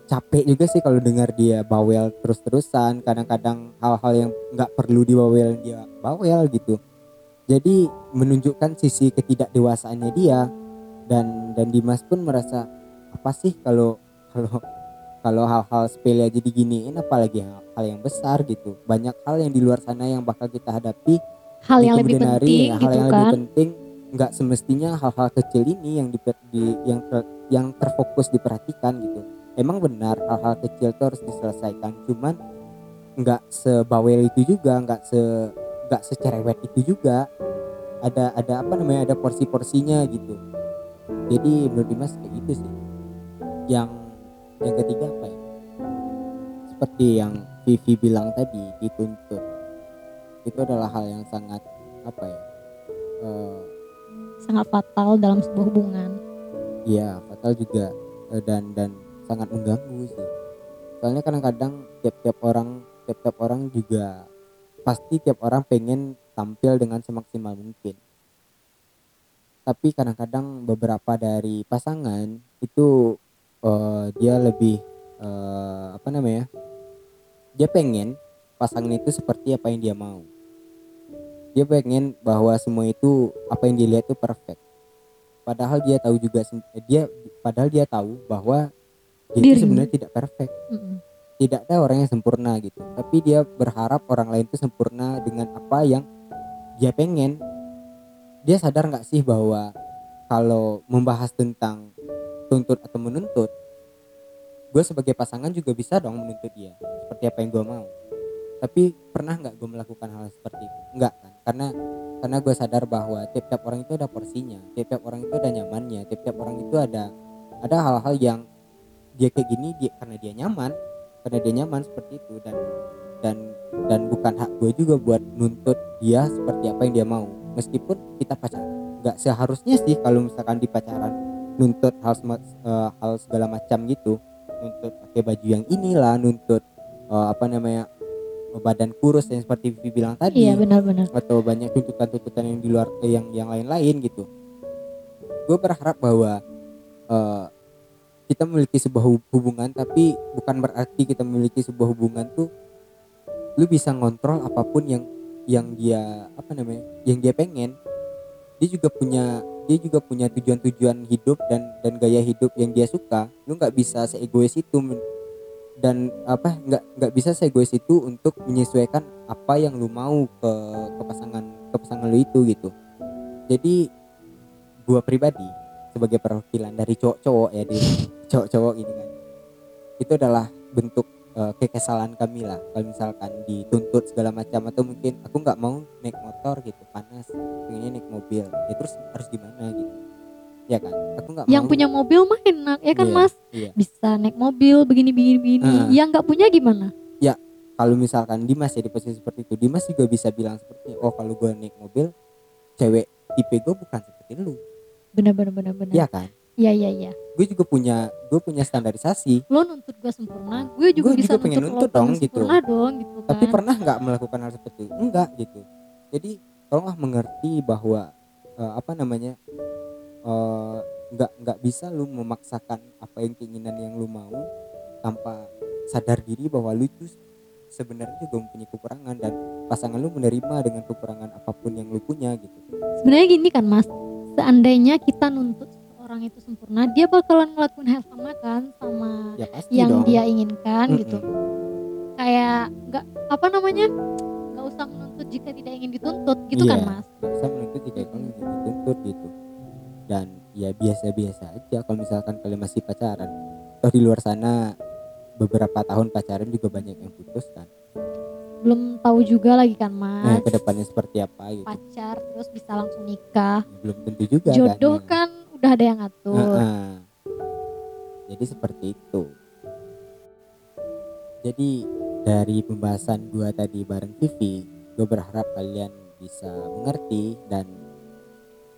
capek juga sih kalau dengar dia bawel terus-terusan. Kadang-kadang hal-hal yang nggak perlu dibawel dia bawel gitu. Jadi menunjukkan sisi ketidakdewasaannya dia dan dan Dimas pun merasa apa sih kalau kalau kalau hal-hal sepele aja diginiin apalagi hal, hal yang besar gitu. Banyak hal yang di luar sana yang bakal kita hadapi. Hal yang lebih kemudian hari, penting hal gitu yang kan? lebih penting. Nggak semestinya hal-hal kecil ini yang di, di- yang ter- yang terfokus diperhatikan gitu. Emang benar hal-hal kecil itu harus diselesaikan. Cuman nggak sebawel itu juga nggak se nggak secerewet itu juga. Ada ada apa namanya ada porsi-porsinya gitu. Jadi menurut Dimas kayak gitu sih. Yang yang ketiga apa ya? Seperti yang Vivi bilang tadi dituntut itu adalah hal yang sangat apa ya eh, sangat fatal dalam sebuah hubungan Iya, fatal juga eh, dan dan sangat mengganggu sih. Soalnya kadang-kadang tiap-tiap orang tiap-tiap orang juga pasti tiap orang pengen tampil dengan semaksimal mungkin. Tapi kadang-kadang beberapa dari pasangan itu eh, dia lebih eh, apa namanya? Dia pengen pasangan itu seperti apa yang dia mau. Dia pengen bahwa semua itu apa yang dia lihat itu perfect. Padahal dia tahu juga eh, dia padahal dia tahu bahwa dia itu sebenarnya tidak perfect. Mm-mm. tidak ada orang yang sempurna gitu. Tapi dia berharap orang lain itu sempurna dengan apa yang dia pengen. Dia sadar nggak sih bahwa kalau membahas tentang tuntut atau menuntut gue sebagai pasangan juga bisa dong menuntut dia seperti apa yang gue mau. Tapi pernah nggak gue melakukan hal seperti itu? Nggak kan? Karena karena gue sadar bahwa tiap-tiap orang itu ada porsinya tiap-tiap orang itu ada nyamannya tiap-tiap orang itu ada ada hal-hal yang dia kayak gini dia karena dia nyaman karena dia nyaman seperti itu. Dan dan dan bukan hak gue juga buat nuntut dia seperti apa yang dia mau meskipun kita pacaran. Nggak seharusnya sih kalau misalkan di pacaran nuntut hal eh, hal segala macam gitu nuntut pakai baju yang inilah nuntut eh, apa namanya badan kurus yang seperti Vivi bilang tadi. Iya benar-benar atau banyak tuntutan-tuntutan yang di luar eh, yang yang lain-lain gitu. Gue berharap bahwa eh, kita memiliki sebuah hub- hubungan tapi bukan berarti kita memiliki sebuah hubungan tuh lu bisa ngontrol apa pun yang yang dia apa namanya yang dia pengen. Dia juga punya dia juga punya tujuan-tujuan hidup dan dan gaya hidup yang dia suka. Lu nggak bisa seegois itu dan apa nggak nggak bisa seegois itu untuk menyesuaikan apa yang lu mau ke ke pasangan ke pasangan lu itu gitu. Jadi gua pribadi sebagai perwakilan dari cowok-cowok ya di cowok-cowok ini kan. Itu adalah bentuk eh, kekesalan kami lah. Kalau misalkan dituntut segala macam atau mungkin aku nggak mau naik motor gitu panas pengennya naik mobil. Ya terus harus gimana gitu. Ya kan? Aku nggak yang mau. punya mobil mah enak ya kan Iya, mas? iya. bisa naik mobil begini begini begini Ah. yang nggak punya gimana? Kalau misalkan Dimas ya di posisi seperti itu Dimas juga bisa bilang seperti oh kalau gue naik mobil cewek tipe gue bukan seperti lu. Bener bener bener bener ya kan iya iya iya. Gue juga punya gue punya standarisasi. Lo nuntut gue sempurna gue juga Gue bisa juga pengen nuntut, nuntut dong, gitu. sempurna dong gitu kan. tapi pernah nggak melakukan hal seperti itu? Enggak gitu. Jadi tolonglah mengerti bahwa eh, apa namanya eh, nggak nggak bisa lu memaksakan apa yang keinginan yang lu mau tanpa sadar diri bahwa lu itu sebenarnya juga mempunyai kekurangan dan pasangan lu menerima dengan kekurangan apa pun yang lu punya gitu. Sebenarnya gini kan mas. Seandainya kita nuntut seorang itu sempurna dia bakalan ngelakuin hal sama kan sama ya pasti yang dong. dia inginkan Mm-mm. gitu. Kayak nggak apa namanya nggak usah menuntut jika tidak ingin dituntut gitu kan Iya. mas? nggak usah menuntut jika kalian ingin dituntut gitu. Dan ya biasa-biasa aja kalau misalkan kalian masih pacaran. Toh di luar sana beberapa tahun pacaran juga banyak yang putus kan? Belum tahu juga lagi kan nah mas? ke depannya seperti apa gitu. Pacar terus bisa langsung nikah. Ya, belum tentu juga jodoh kan, kan udah ada yang ngatur. Heeh. jadi seperti itu. Jadi dari pembahasan gua tadi bareng Vivi gue berharap kalian bisa mengerti dan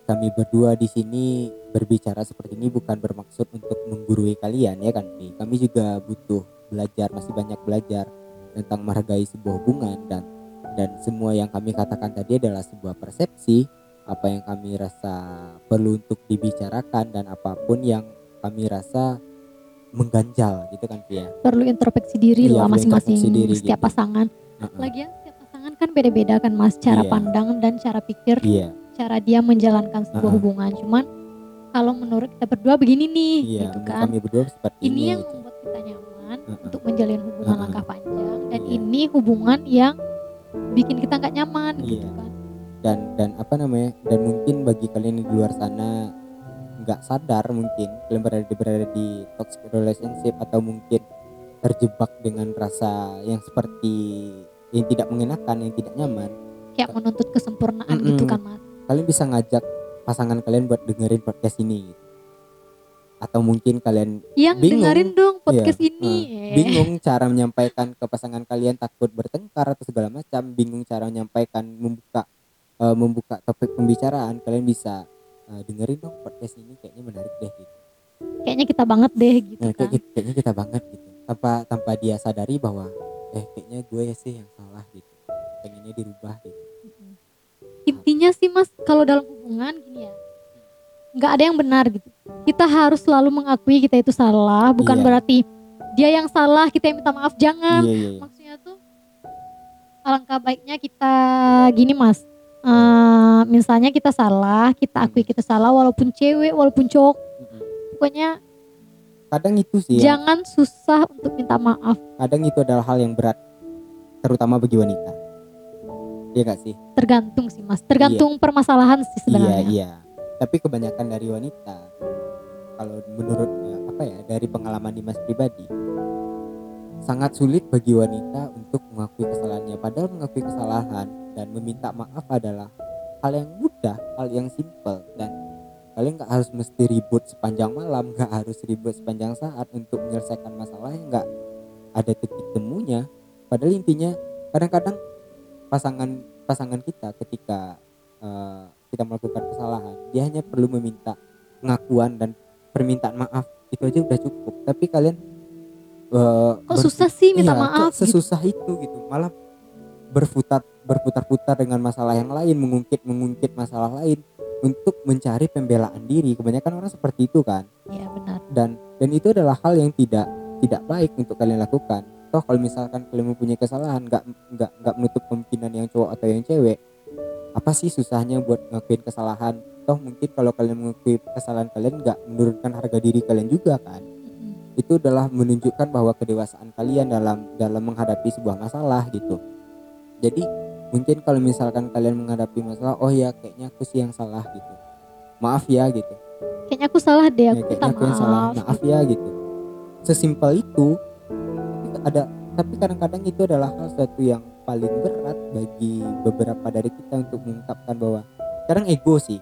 kami berdua di sini berbicara seperti ini bukan bermaksud untuk menggurui kalian ya kan Vi kami juga butuh belajar masih banyak belajar tentang menghargai sebuah hubungan dan dan semua yang kami katakan tadi adalah sebuah persepsi apa yang kami rasa perlu untuk dibicarakan dan apa pun yang kami rasa mengganjal gitu kan Vi ya perlu introspeksi diri Iya, lah masing-masing setiap gitu. pasangan Heeh. lagian setiap pasangan kan beda-beda kan mas cara Iya. pandang dan cara pikir iya cara dia menjalankan sebuah Heeh. hubungan cuman kalau menurut kita berdua begini nih iya gitu kan kami berdua seperti ini ini, yang gitu. membuat kita nyaman Heeh. untuk menjalin hubungan Heeh. langkah panjang dan Iya. ini hubungan yang bikin kita nggak nyaman gitu Iya. kan dan dan apa namanya dan mungkin bagi kalian di luar sana nggak sadar mungkin kalian berada berada di toxic relationship atau mungkin terjebak dengan rasa yang seperti yang tidak mengenakan yang tidak nyaman kayak menuntut kesempurnaan Mm-mm. gitu kan mas kalian bisa ngajak pasangan kalian buat dengerin podcast ini gitu. atau mungkin kalian yang Bingung. dengerin dong podcast Iya, ini Eh, bingung cara menyampaikan ke pasangan kalian takut bertengkar atau segala macam bingung cara menyampaikan membuka eh, membuka topik pembicaraan kalian bisa eh, dengerin dong podcast ini kayaknya menarik deh gitu. Kayaknya kita banget deh gitu nah, kan. kayak, gitu- kayaknya kita banget gitu. Tanpa tanpa dia sadari bahwa eh kayaknya gue sih yang salah gitu. Pengennya dirubah gitu. Intinya sih mas kalau dalam hubungan gini ya. Nggak ada yang benar gitu. Kita harus selalu mengakui kita itu salah bukan Iya. berarti dia yang salah kita yang minta maaf. Jangan. Iya iya iya. maksudnya tuh alangkah baiknya kita gini mas eh, misalnya kita salah kita akui kita salah walaupun cewek walaupun cowok. Mm-mm. pokoknya kadang itu sih yang- jangan susah untuk minta maaf. Kadang itu adalah hal yang berat terutama bagi wanita. Iya gak sih? Tergantung sih mas. Tergantung permasalahan sih Iya sebenarnya. Iya. Tapi kebanyakan dari wanita kalau menurut ya, apa ya dari pengalaman Dimas pribadi sangat sulit bagi wanita untuk mengakui kesalahannya. Padahal mengakui kesalahan dan meminta maaf adalah hal yang mudah, hal yang simple dan kalian nggak harus mesti ribut sepanjang malam, nggak harus ribut sepanjang saat untuk menyelesaikan masalah yang nggak ada titik temunya. Padahal intinya kadang-kadang pasangan pasangan kita ketika eh, kita melakukan kesalahan dia hanya perlu meminta pengakuan dan permintaan maaf. Itu aja udah cukup. Tapi kalian eh, kok susah sih minta iya, maaf kok sesusah itu gitu. Malah berputar berputar-putar dengan masalah yang lain mengungkit mengungkit masalah lain untuk mencari pembelaan diri. Kebanyakan orang seperti itu kan? Gitu. ya benar. Dan dan itu adalah hal yang tidak tidak baik untuk kalian lakukan. Toh kalau misalkan kalian mempunyai kesalahan nggak nggak nggak menutup kemungkinan yang cowok atau yang cewek apa sih susahnya buat ngakuin kesalahan? Toh mungkin kalau kalian mengakui kesalahan kalian nggak menurunkan harga diri kalian juga kan? Itu adalah menunjukkan bahwa kedewasaan kalian dalam dalam menghadapi sebuah masalah gitu. Jadi mungkin kalau misalkan kalian menghadapi masalah oh ya kayaknya aku sih yang salah gitu. Maaf ya gitu. Kayaknya aku salah deh ya aku kayaknya minta aku yang salah. maaf. Maaf ya gitu. Sesimpel itu ada tapi kadang-kadang itu adalah hal suatu yang paling berat bagi beberapa dari kita untuk mengungkapkan bahwa kadang ego sih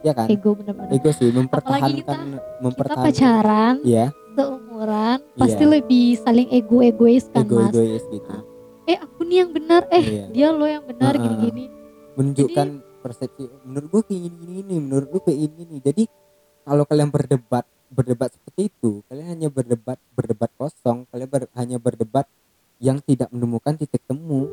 ya kan? Ego bener-bener. Ego sih Apalagi mempertahankan kita mempertahankan. pacaran ya seumuran Iya. pasti lebih saling ego-egois kan ego mas? egois gitu eh aku nih yang benar. Eh Iya. dia lo yang benar Ha-ha. gini-gini. Menunjukkan persepsi menurut gue kayak gini gini menurut lu kayak ini nih jadi kalau kalian berdebat berdebat seperti itu kalian hanya berdebat berdebat kosong. Kalian ber- hanya berdebat yang tidak menemukan titik temu.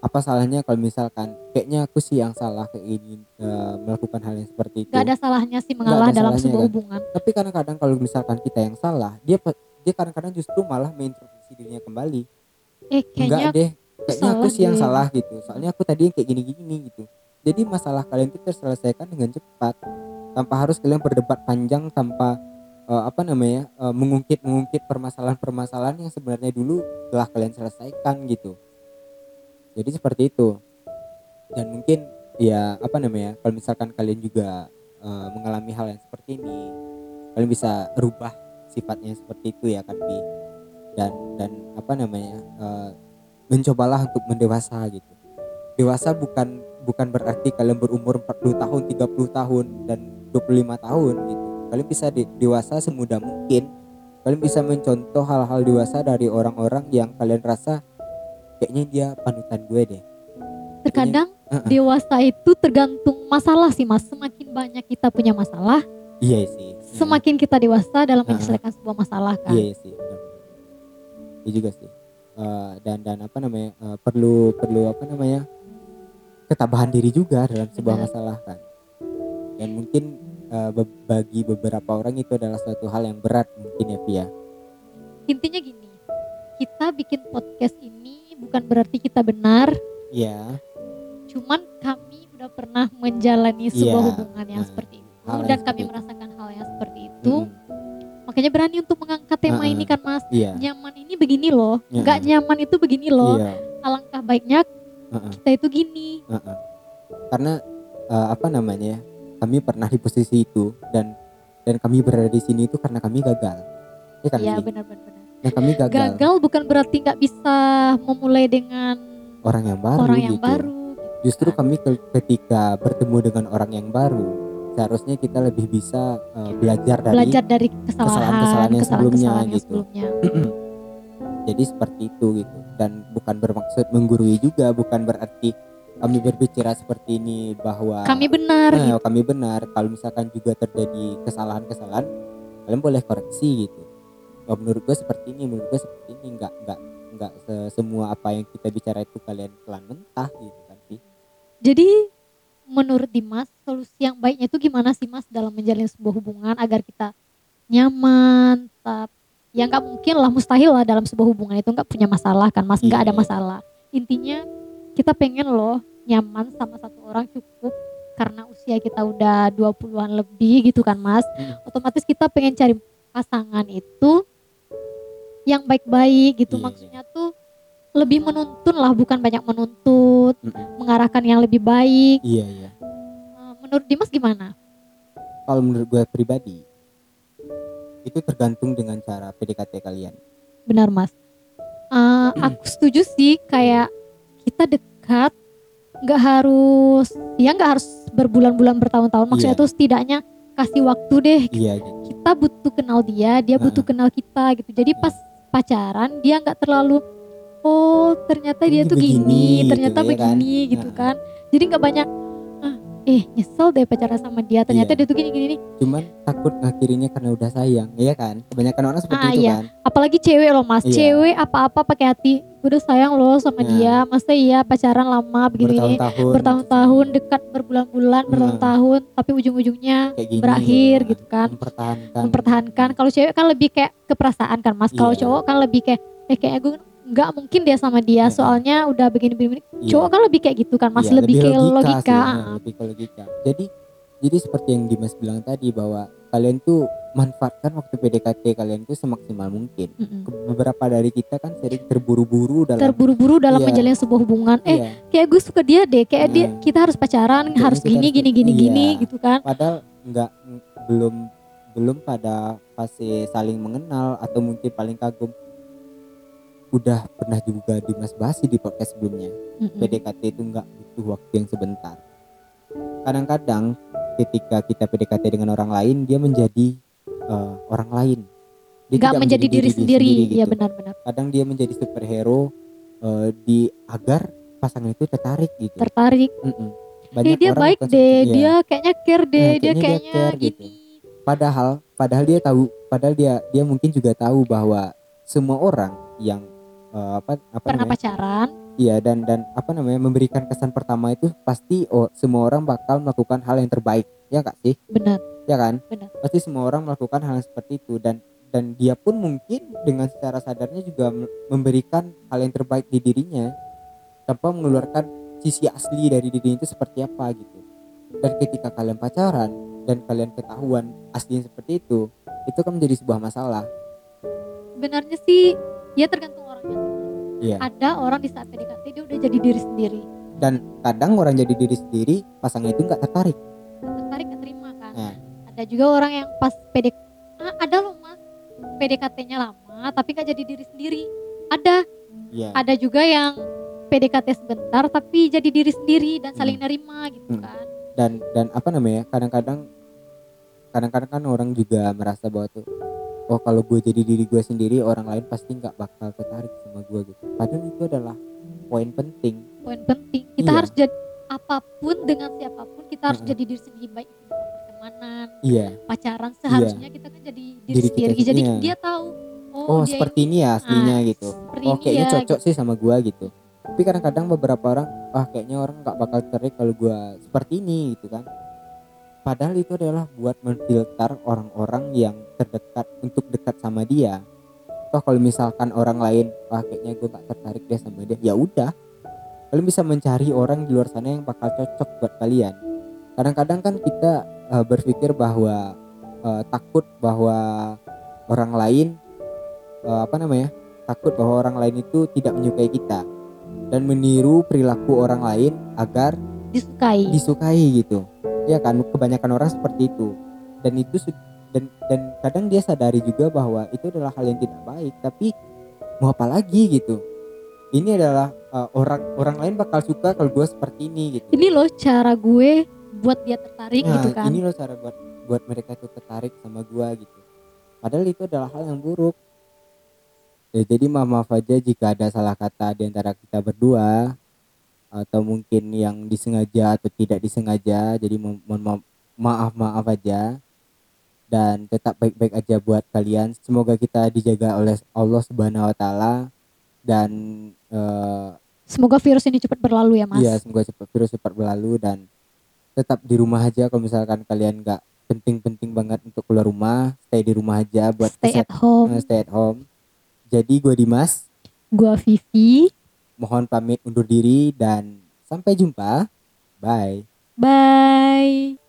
Apa salahnya kalau misalkan kayaknya aku sih yang salah kayak gini eh, melakukan hal yang seperti itu. Nggak ada salahnya sih mengalah dalam salahnya, sebuah kan? hubungan. Tapi kadang-kadang kalau misalkan kita yang salah dia dia kadang-kadang justru malah mengintrospeksi dirinya kembali eh enggak deh. kayaknya aku sih yang deh. salah gitu. Soalnya aku tadi yang kayak gini-gini gitu. Jadi masalah kalian itu terselesaikan dengan cepat. Tanpa harus kalian berdebat panjang tanpa eh, apa namanya eh, mengungkit mengungkit permasalahan-permasalahan yang sebenarnya dulu telah kalian selesaikan gitu. Jadi seperti itu. Dan mungkin ya apa namanya kalau misalkan kalian juga eh, mengalami hal yang seperti ini kalian bisa rubah sifatnya seperti itu ya kan Pi dan dan apa namanya eh, mencobalah untuk mendewasa gitu. Dewasa bukan bukan berarti kalian berumur 40 tahun 30 tahun dan 25 tahun gitu. Kalian bisa de- dewasa semudah mungkin. Kalian bisa mencontoh hal-hal dewasa dari orang-orang yang kalian rasa kayaknya dia panutan gue deh. Terkadang Heeh. dewasa itu tergantung masalah sih mas. Semakin banyak kita punya masalah iya sih. semakin kita dewasa dalam menyelesaikan sebuah masalah kan? Iya sih benar. Iya juga sih Eh, dan dan apa namanya eh, perlu perlu apa namanya ketabahan diri juga dalam sebuah Benar. masalah kan dan mungkin eh, be- bagi beberapa orang itu adalah suatu hal yang berat mungkin ya Pia intinya gini kita bikin podcast ini bukan berarti kita benar iya cuman kami udah pernah menjalani sebuah Iya. hubungan yang Nah, seperti itu dan seperti kami itu. merasakan hal yang seperti itu Mm-mm. Makanya berani untuk mengangkat tema Heeh. ini kan mas iya nyaman ini begini loh Heeh. nggak nyaman itu begini loh iya alangkah baiknya Heeh. kita itu gini Heeh. karena eh, apa namanya kami pernah di posisi itu dan dan kami berada di sini itu karena kami gagal ya kan ya Pi? benar-benar benar. dan kami gagal, gagal bukan berarti nggak bisa memulai dengan orang yang baru orang yang gitu. baru gitu justru kan. kami ke- ketika bertemu dengan orang yang baru seharusnya kita lebih bisa eh, belajar dari belajar dari kesalahan kesalahan-kesalahan yang sebelumnya yang gitu. sebelumnya. jadi seperti itu gitu dan bukan bermaksud menggurui juga bukan berarti kami berbicara seperti ini bahwa kami benar Nah, gitu. kami benar kalau misalkan juga terjadi kesalahan-kesalahan kalian boleh koreksi gitu oh, menurut gue seperti ini menurut gue seperti ini nggak nggak nggak se- semua apa yang kita bicara itu kalian telan mentah gitu kan sih jadi menurut Dimas solusi yang baiknya itu gimana sih Mas dalam menjalin sebuah hubungan agar kita nyaman tetap ya nggak mungkin lah mustahil lah dalam sebuah hubungan itu nggak punya masalah kan Mas nggak ada Iya. masalah intinya kita pengen loh nyaman sama satu orang cukup karena usia kita udah 20-an lebih gitu kan Mas Hmm. otomatis kita pengen cari pasangan itu yang baik-baik gitu Iya, iya. maksudnya tuh lebih menuntun lah bukan banyak menuntut Mm-mm. mengarahkan yang lebih baik. Iya iya. Eh, menurut Dimas gimana? Kalau menurut gue pribadi itu tergantung dengan cara PDKT kalian. Benar Mas. Eh, aku setuju sih kayak kita dekat nggak harus ya nggak harus berbulan-bulan bertahun-tahun. Maksudnya Iya. tuh setidaknya kasih waktu deh. Iya gitu kita butuh kenal dia dia butuh kenal kita gitu. Jadi pas pacaran dia nggak terlalu oh ternyata dia Ini tuh begini, gini gitu, ternyata ya kan? begini gitu Nah. kan jadi nggak banyak ah, eh nyesel deh pacaran sama dia ternyata Iya. dia tuh gini gini nih cuman takut ngakhirinya karena udah sayang iya kan kebanyakan orang seperti Ah, itu iya. kan apalagi cewek loh mas Iya. cewek apa-apa pakai hati "Gua udah sayang loh sama Nah. dia masa iya pacaran lama begini bertahun-tahun bertahun-tahun dekat berbulan-bulan Nah. bertahun-tahun tapi ujung-ujungnya kayak gini berakhir nah, gitu kan. mempertahankan mempertahankan kalau cewek kan lebih kayak keperasaan kan mas kalau Iya. cowok kan lebih kayak eh kayaknya gue nggak mungkin dia sama dia Iya. soalnya udah begini-begini Iya. cowok kan lebih kayak gitu kan mas Iya, lebih, kayak logika, sih, ah. nah, lebih ke logika jadi jadi seperti yang Dimas bilang tadi bahwa kalian tuh manfaatkan waktu PDKT kalian tuh semaksimal mungkin Mm-mm. Ke- beberapa dari kita kan sering terburu-buru dalam terburu-buru dalam Iya. menjalin sebuah hubungan eh iya, kayak gue suka dia deh kayak dia kita harus pacaran Kayaknya harus gini harus- gini gini iya. gini gitu kan padahal nggak ng- belum belum pada fase saling mengenal atau mungkin paling kagum udah pernah juga Dimas bahas di podcast sebelumnya Mm-mm. PDKT itu nggak butuh waktu yang sebentar. Kadang-kadang ketika kita PDKT dengan orang lain, dia menjadi eh, orang lain. Dia nggak tidak menjadi diri sendiri, ya gitu. benar-benar Kadang dia menjadi superhero eh, di agar pasangan itu tertarik gitu. tertarik Mm-mm. eh dia orang baik deh iya. dia kayaknya care deh Nah, dia kayaknya dia care gini gitu. Padahal, padahal dia tahu, padahal dia dia mungkin juga tahu bahwa semua orang yang eh, apa apa pernah namanya? pacaran? Iya dan dan apa namanya memberikan kesan pertama itu pasti oh, semua orang bakal melakukan hal yang terbaik. Ya kak sih? Benar. Ya kan? Benar. pasti semua orang melakukan hal yang seperti itu. Dan dan dia pun mungkin dengan secara sadarnya juga me- memberikan hal yang terbaik di dirinya tanpa mengeluarkan sisi asli dari dirinya itu seperti apa gitu. Dan ketika kalian pacaran dan kalian ketahuan aslinya seperti itu itu kan menjadi sebuah masalah. Sebenarnya sih ya tergantung Iya. ada orang di saat PDKT dia udah jadi diri sendiri dan kadang orang jadi diri sendiri pasangan itu nggak tertarik Nggak tertarik nggak terima kan Nah. ada juga orang yang pas PDK Ah, ada loh mas PDKT-nya lama tapi nggak jadi diri sendiri ada Iya. ada juga yang PDKT sebentar tapi jadi diri sendiri dan saling Hmm. nerima gitu Hmm. kan dan dan apa namanya kadang-kadang kadang-kadang kan orang juga merasa bahwa tuh oh kalau gue jadi diri gue sendiri orang lain pasti nggak bakal tertarik sama gue gitu. Padahal itu adalah poin penting. Poin penting. Kita Iya. harus jadi apa pun dengan siapa pun kita harus jadi diri sendiri baik. Pertemanan iya. pacaran seharusnya kita kan jadi diri, Diri kita sendiri. Jadi sendiri, dia tahu oh, oh dia seperti ini ya aslinya Ah, gitu oh kayaknya ya, cocok sih sama gue gitu. Tapi kadang-kadang beberapa orang ah kayaknya orang nggak bakal tertarik kalau gue seperti ini gitu kan padahal itu adalah buat memfilter orang-orang yang terdekat untuk dekat sama dia. Toh kalau misalkan orang lain kayaknya gue nggak tertarik deh sama dia ya udah. Kalian bisa mencari orang di luar sana yang bakal cocok buat kalian. Kadang-kadang kan kita eh, berpikir bahwa eh, takut bahwa orang lain eh, apa namanya takut bahwa orang lain itu tidak menyukai kita. Dan meniru perilaku orang lain agar disukai. disukai gitu ya kan kebanyakan orang seperti itu. Dan itu dan dan kadang dia sadari juga bahwa itu adalah hal yang tidak baik tapi mau apa lagi gitu. Ini adalah uh, orang orang lain bakal suka kalau gue seperti ini gitu. Ini loh cara gue buat dia tertarik nah gitu kan. ini loh cara buat buat mereka itu tertarik sama gue gitu. Padahal itu adalah hal yang buruk. Ya jadi maaf maaf aja jika ada salah kata di antara kita berdua atau mungkin yang disengaja atau tidak disengaja jadi mo- mohon maaf maaf maaf aja. Dan tetap baik-baik aja buat kalian. Semoga kita dijaga oleh Allah Subhanahu Wa Taala. Dan eh, semoga virus ini cepat berlalu ya mas. Iya, semoga cepat virus cepat berlalu dan tetap di rumah aja kalau misalkan kalian nggak penting-penting banget untuk keluar rumah, stay di rumah aja buat stay at home. eh, stay at home. Jadi gue Dimas, gua Vivi mohon pamit undur diri dan sampai jumpa. Bye. bye